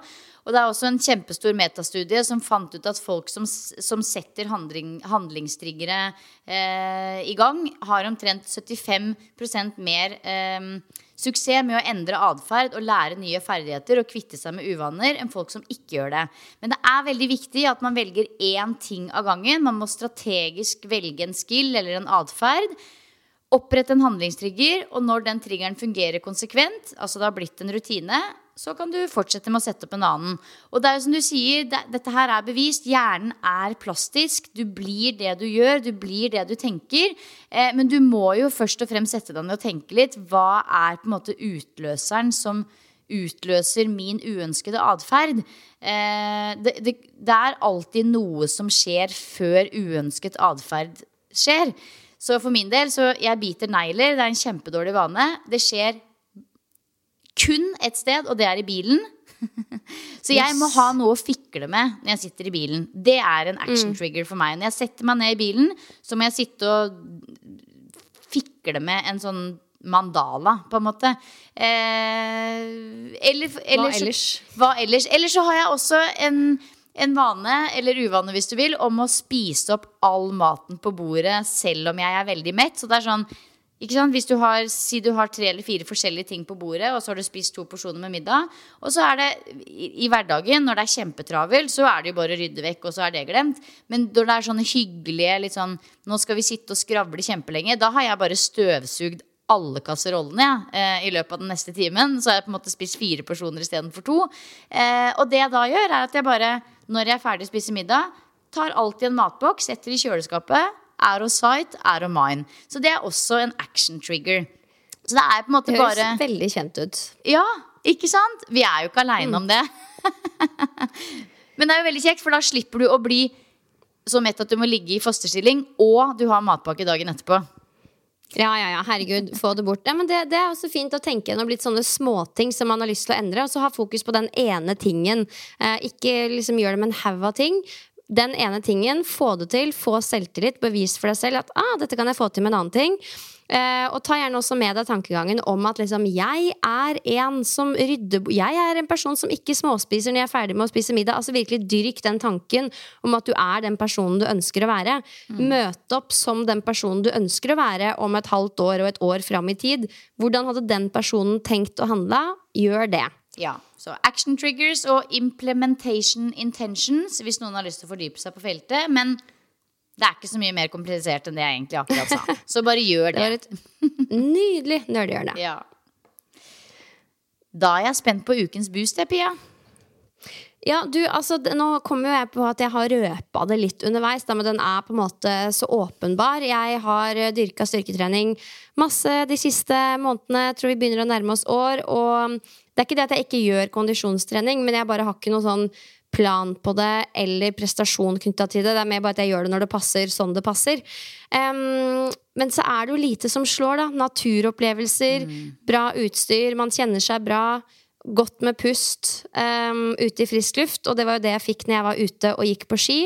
Og det er også en kjempestor metastudie som fant ut at folk som, som setter handling, handlingstriggere eh, i gang, har omtrent 75 mer eh, suksess med å endre atferd og lære nye ferdigheter og kvitte seg med uvaner enn folk som ikke gjør det. Men det er veldig viktig at man velger én ting av gangen. Man må strategisk velge en skill eller en atferd. Opprette en handlingstrigger, og når den triggeren fungerer konsekvent, altså det har blitt en rutine, så kan du fortsette med å sette opp en annen. Og det er jo som du sier, det, dette her er bevist. Hjernen er plastisk. Du blir det du gjør, du blir det du tenker. Eh, men du må jo først og fremst sette deg ned og tenke litt. Hva er på en måte utløseren som utløser min uønskede atferd? Eh, det, det, det er alltid noe som skjer før uønsket atferd skjer. Så for min del, så jeg biter negler. Det er en kjempedårlig vane. Det skjer kun ett sted, og det er i bilen. <laughs> Så jeg yes. må ha noe å fikle med når jeg sitter i bilen. Det er en action mm. trigger for meg. Når jeg setter meg ned i bilen, så må jeg sitte og fikle med en sånn mandala, på en måte. Eh, eller, eller, hva ellers? Så, hva ellers? Ellers så har jeg også en, en vane, eller uvane hvis du vil, om å spise opp all maten på bordet selv om jeg er veldig mett. Så det er sånn hvis du har, Si du har tre eller fire forskjellige ting på bordet, og så har du spist to porsjoner med middag. Og så er det i, i hverdagen, når det er kjempetravelt, så er det jo bare å rydde vekk, og så er det glemt. Men når det er sånne hyggelige litt sånn Nå skal vi sitte og skravle kjempelenge. Da har jeg bare støvsugd alle kasserollene ja, eh, i løpet av den neste timen. Så har jeg på en måte spist fire porsjoner istedenfor to. Eh, og det jeg da gjør, er at jeg bare, når jeg er ferdig å spise middag, tar alltid en matboks, setter i kjøleskapet er of sight, out of mind. Så det er også en action trigger. Så det er på en måte bare Det høres veldig kjent ut. Ja, ikke sant? Vi er jo ikke aleine mm. om det. <laughs> Men det er jo veldig kjekt, for da slipper du å bli så mett at du må ligge i fosterstilling, og du har matpakke dagen etterpå. Ja, ja, ja, herregud, få det bort. Ja, men det, det, er også fint å tenke gjennom litt sånne småting som man har lyst til å endre, og så ha fokus på den ene tingen. Eh, ikke liksom gjør det med en haug av ting, den ene tingen, få det til, få selvtillit, bevis for deg selv at ah, dette kan jeg få til med en annen ting. Eh, og ta gjerne også med deg tankegangen om at liksom, jeg er en som rydder Jeg er en person som ikke småspiser når jeg er ferdig med å spise middag. Altså Virkelig dyrk den tanken om at du er den personen du ønsker å være. Mm. Møt opp som den personen du ønsker å være om et halvt år og et år fram i tid. Hvordan hadde den personen tenkt å handle? Gjør det. Ja, så action triggers og implementation intentions, hvis noen har lyst til å fordype seg på feltet. Men det er ikke så mye mer komplisert enn det jeg egentlig akkurat sa. <laughs> Så bare gjør det. det nydelig nerdehjørne. Ja. Da er jeg spent på ukens boost, Pia. Ja, du, altså, Nå kommer jo jeg på at jeg har røpa det litt underveis, da, men den er på en måte så åpenbar. Jeg har eh, dyrka styrketrening masse de siste månedene. Jeg tror vi begynner å nærme oss år. Og det er ikke det at jeg ikke gjør kondisjonstrening, men jeg bare har ikke noe sånn plan på det eller prestasjon knytta til det. Det er mer bare at jeg gjør det når det passer, sånn det passer. Um, men så er det jo lite som slår, da. Naturopplevelser, mm. bra utstyr, man kjenner seg bra godt med pust um, ute i frisk luft. Og det var jo det jeg fikk når jeg var ute og gikk på ski.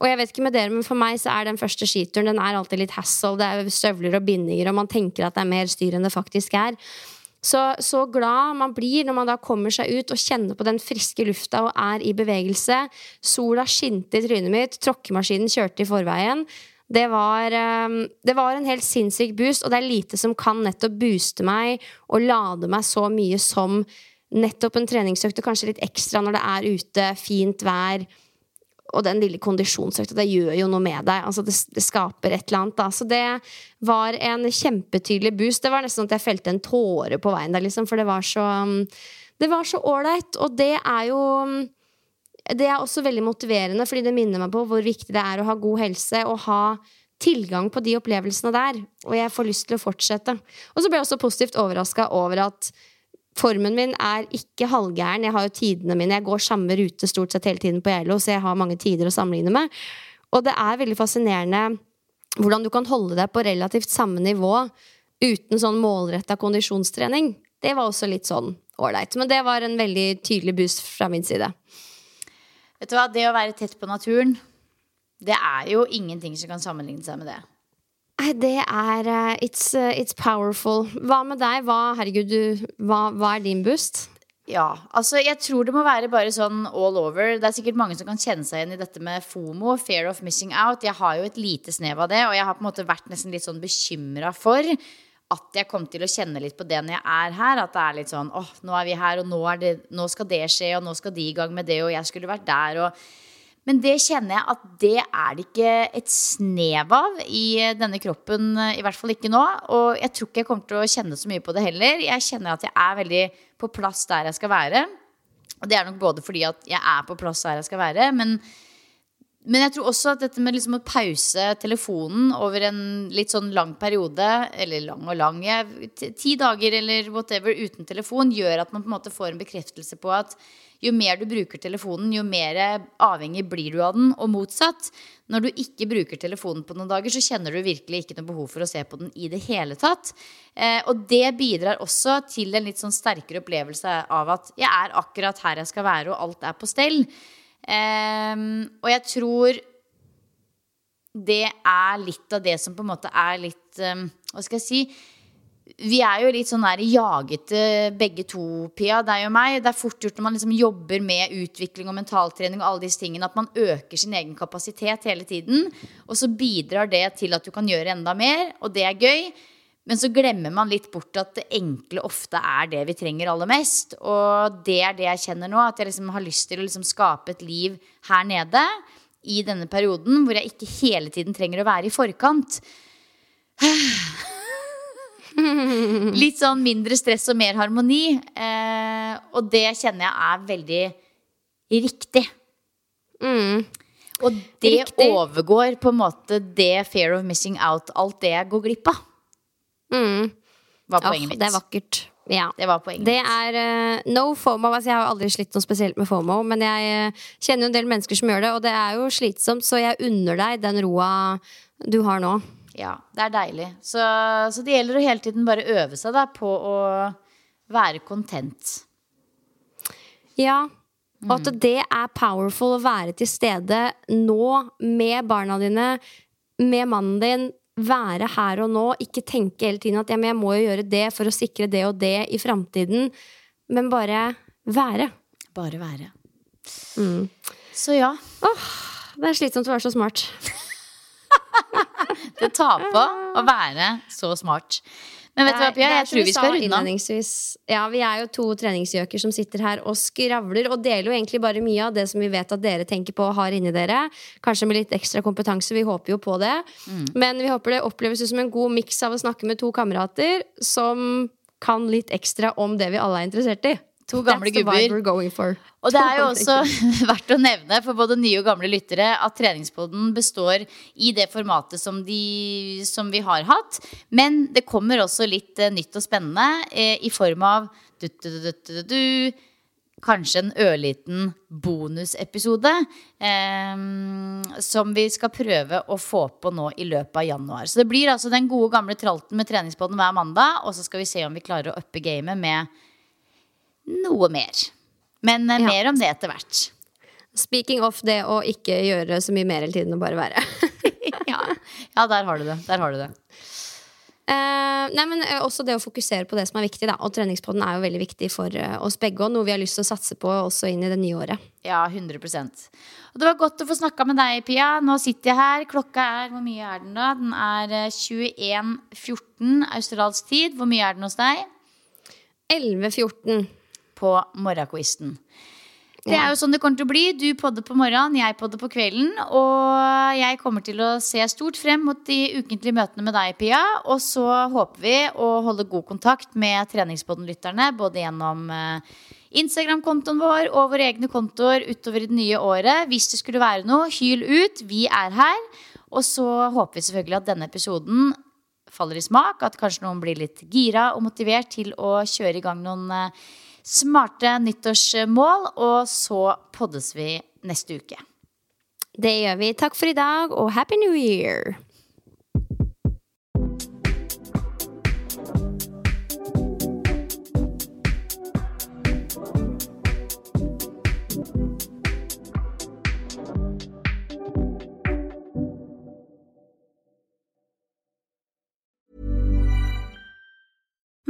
Og jeg vet ikke med dere, men for meg så er den første skituren den er alltid litt hassle. Det er støvler og bindinger, og man tenker at det er mer styr enn det faktisk er. Så, så glad man blir når man da kommer seg ut og kjenner på den friske lufta og er i bevegelse. Sola skinte i trynet mitt, tråkkemaskinen kjørte i forveien. Det var, um, det var, en helt sinnssyk boost, og det er lite som kan nettopp booste meg og lade meg så mye som nettopp en treningsøkt, og kanskje litt ekstra når det er ute, fint vær. Og den lille kondisjonsøkta, det gjør jo noe med deg. Altså det, det, skaper et eller annet. Da. Så det var en kjempetydelig boost. Det var nesten sånn at jeg felte en tåre på veien der, liksom, for det var så Det var så ålreit, og det er jo Det er også veldig motiverende, fordi det minner meg på hvor viktig det er å ha god helse og ha tilgang på de opplevelsene der. Og jeg får lyst til å fortsette. Og så ble jeg også positivt overraska over at formen min er ikke halvgæren. Jeg har jo tidene mine. Jeg går samme rute stort sett hele tiden på Geilo, så jeg har mange tider å sammenligne med. Og det er veldig fascinerende hvordan du kan holde deg på relativt samme nivå uten sånn målretta kondisjonstrening. Det var også litt sånn ålreit. Men det var en veldig tydelig boost fra min side. Vet du hva, Det å være tett på naturen, det er jo ingenting som kan sammenligne seg med det. Nei, det er uh, it's, uh, it's, powerful. Hva med deg? Hva, herregud, du, hva, hva er din boost? Ja, altså jeg tror det må være bare sånn all over. Det er sikkert mange som kan kjenne seg igjen i dette med FOMO, fear of missing out. Jeg har jo et lite snev av det, og jeg har på en måte vært nesten litt sånn bekymra for at jeg kom til å kjenne litt på det når jeg er her. At det er litt sånn åh, nå er vi her, og nå, det, nå skal det skje, og nå skal de i gang med det, og jeg skulle vært der, og men det kjenner jeg at det er det ikke et snev av i denne kroppen, i hvert fall ikke nå. Og jeg tror ikke jeg kommer til å kjenne så mye på det heller. Jeg kjenner at jeg er veldig på plass der jeg skal være. Og det er nok både fordi at jeg er på plass der jeg skal være, men men jeg tror også at dette med liksom å pause telefonen over en litt sånn lang periode, eller lang og lang, ti dager eller whatever uten telefon, gjør at man på en måte får en bekreftelse på at jo mer du bruker telefonen, jo mer avhengig blir du av den, og motsatt. Når du ikke bruker telefonen på noen dager, så kjenner du virkelig ikke noe behov for å se på den i det hele tatt. Eh, og det bidrar også til en litt sånn sterkere opplevelse av at jeg er akkurat her jeg skal være, og alt er på stell. Eh, og jeg tror det er litt av det som på en måte er litt eh, Hva skal jeg si? Vi er jo litt sånn der jagete begge to, Pia, deg og meg. Det er fort gjort når man liksom jobber med utvikling og mentaltrening og alle disse tingene, at man øker sin egen kapasitet hele tiden. Og så bidrar det til at du kan gjøre enda mer, og det er gøy. Men så glemmer man litt bort at det enkle ofte er det vi trenger aller mest. Og det er det jeg kjenner nå, at jeg liksom har lyst til å liksom skape et liv her nede i denne perioden hvor jeg ikke hele tiden trenger å være i forkant. <sighs> Litt sånn mindre stress og mer harmoni. Eh, og det kjenner jeg er veldig riktig. Mm. Og det riktig. overgår på en måte det fear of missing out, alt det jeg går glipp av. Mm. Var poenget mitt. Det er vakkert. Ja. Det var poenget Det er uh, no FOMO. Altså, jeg har aldri slitt noe spesielt med FOMO, men jeg uh, kjenner jo en del mennesker som gjør det, og det er jo slitsomt, så jeg unner deg den roa du har nå. Ja, det er deilig. Så, så det gjelder å hele tiden bare øve seg da, på å være content. Ja. Og at mm. det er powerful å være til stede nå med barna dine, med mannen din, være her og nå, ikke tenke hele tiden at ja, jeg må jo gjøre det for å sikre det og det i framtiden, men bare være. Bare være. Mm. Så ja. Åh, det er slitsomt å være så smart. <laughs> det tar på å være så smart. Men vet du hva, Pia? Jeg tror vi skal runde av. Ja, vi er jo to treningsgjøker som sitter her og skravler og deler jo egentlig bare mye av det som vi vet at dere tenker på og har inni dere. Kanskje med litt ekstra kompetanse. Vi håper jo på det. Mm. Men vi håper det oppleves som en god miks av å snakke med to kamerater som kan litt ekstra om det vi alle er interessert i. To gamle gubber. Og det er jo <laughs> også <laughs> verdt å nevne for både nye og gamle lyttere at treningspoden består i det formatet som, de, som vi har hatt. Men det kommer også litt uh, nytt og spennende eh, i form av du, du, du, kanskje en ørliten bonusepisode eh, som vi skal prøve å få på nå i løpet av januar. Så det blir altså den gode gamle tralten med treningspoden hver mandag, og så skal vi se om vi klarer å uppe gamet med noe mer. Men eh, ja. mer om det etter hvert. Speaking of det å ikke gjøre så mye mer hele tiden og bare være. <laughs> <laughs> ja. ja, der har du det. Der har du det. Uh, nei, men uh, Også det å fokusere på det som er viktig. Da. Og treningspodden er jo veldig viktig for uh, oss begge. Og noe vi har lyst til å satse på også inn i det nye året. Ja, 100 Og Det var godt å få snakka med deg, Pia. Nå sitter jeg her. Klokka er Hvor mye er den, da? Den er 21.14 australsk tid. Hvor mye er den hos deg? 11.14 på morgenquizen. Det er jo sånn det kommer til å bli. Du podder på morgenen, jeg podder på kvelden. Og jeg kommer til å se stort frem mot de ukentlige møtene med deg, Pia. Og så håper vi å holde god kontakt med treningspodden-lytterne både gjennom uh, Instagram-kontoen vår og våre egne kontoer utover i det nye året. Hvis det skulle være noe, hyl ut. Vi er her. Og så håper vi selvfølgelig at denne episoden faller i smak. At kanskje noen blir litt gira og motivert til å kjøre i gang noen eh, smarte nyttårsmål. Og så poddes vi neste uke. Det gjør vi. Takk for i dag, og happy new year!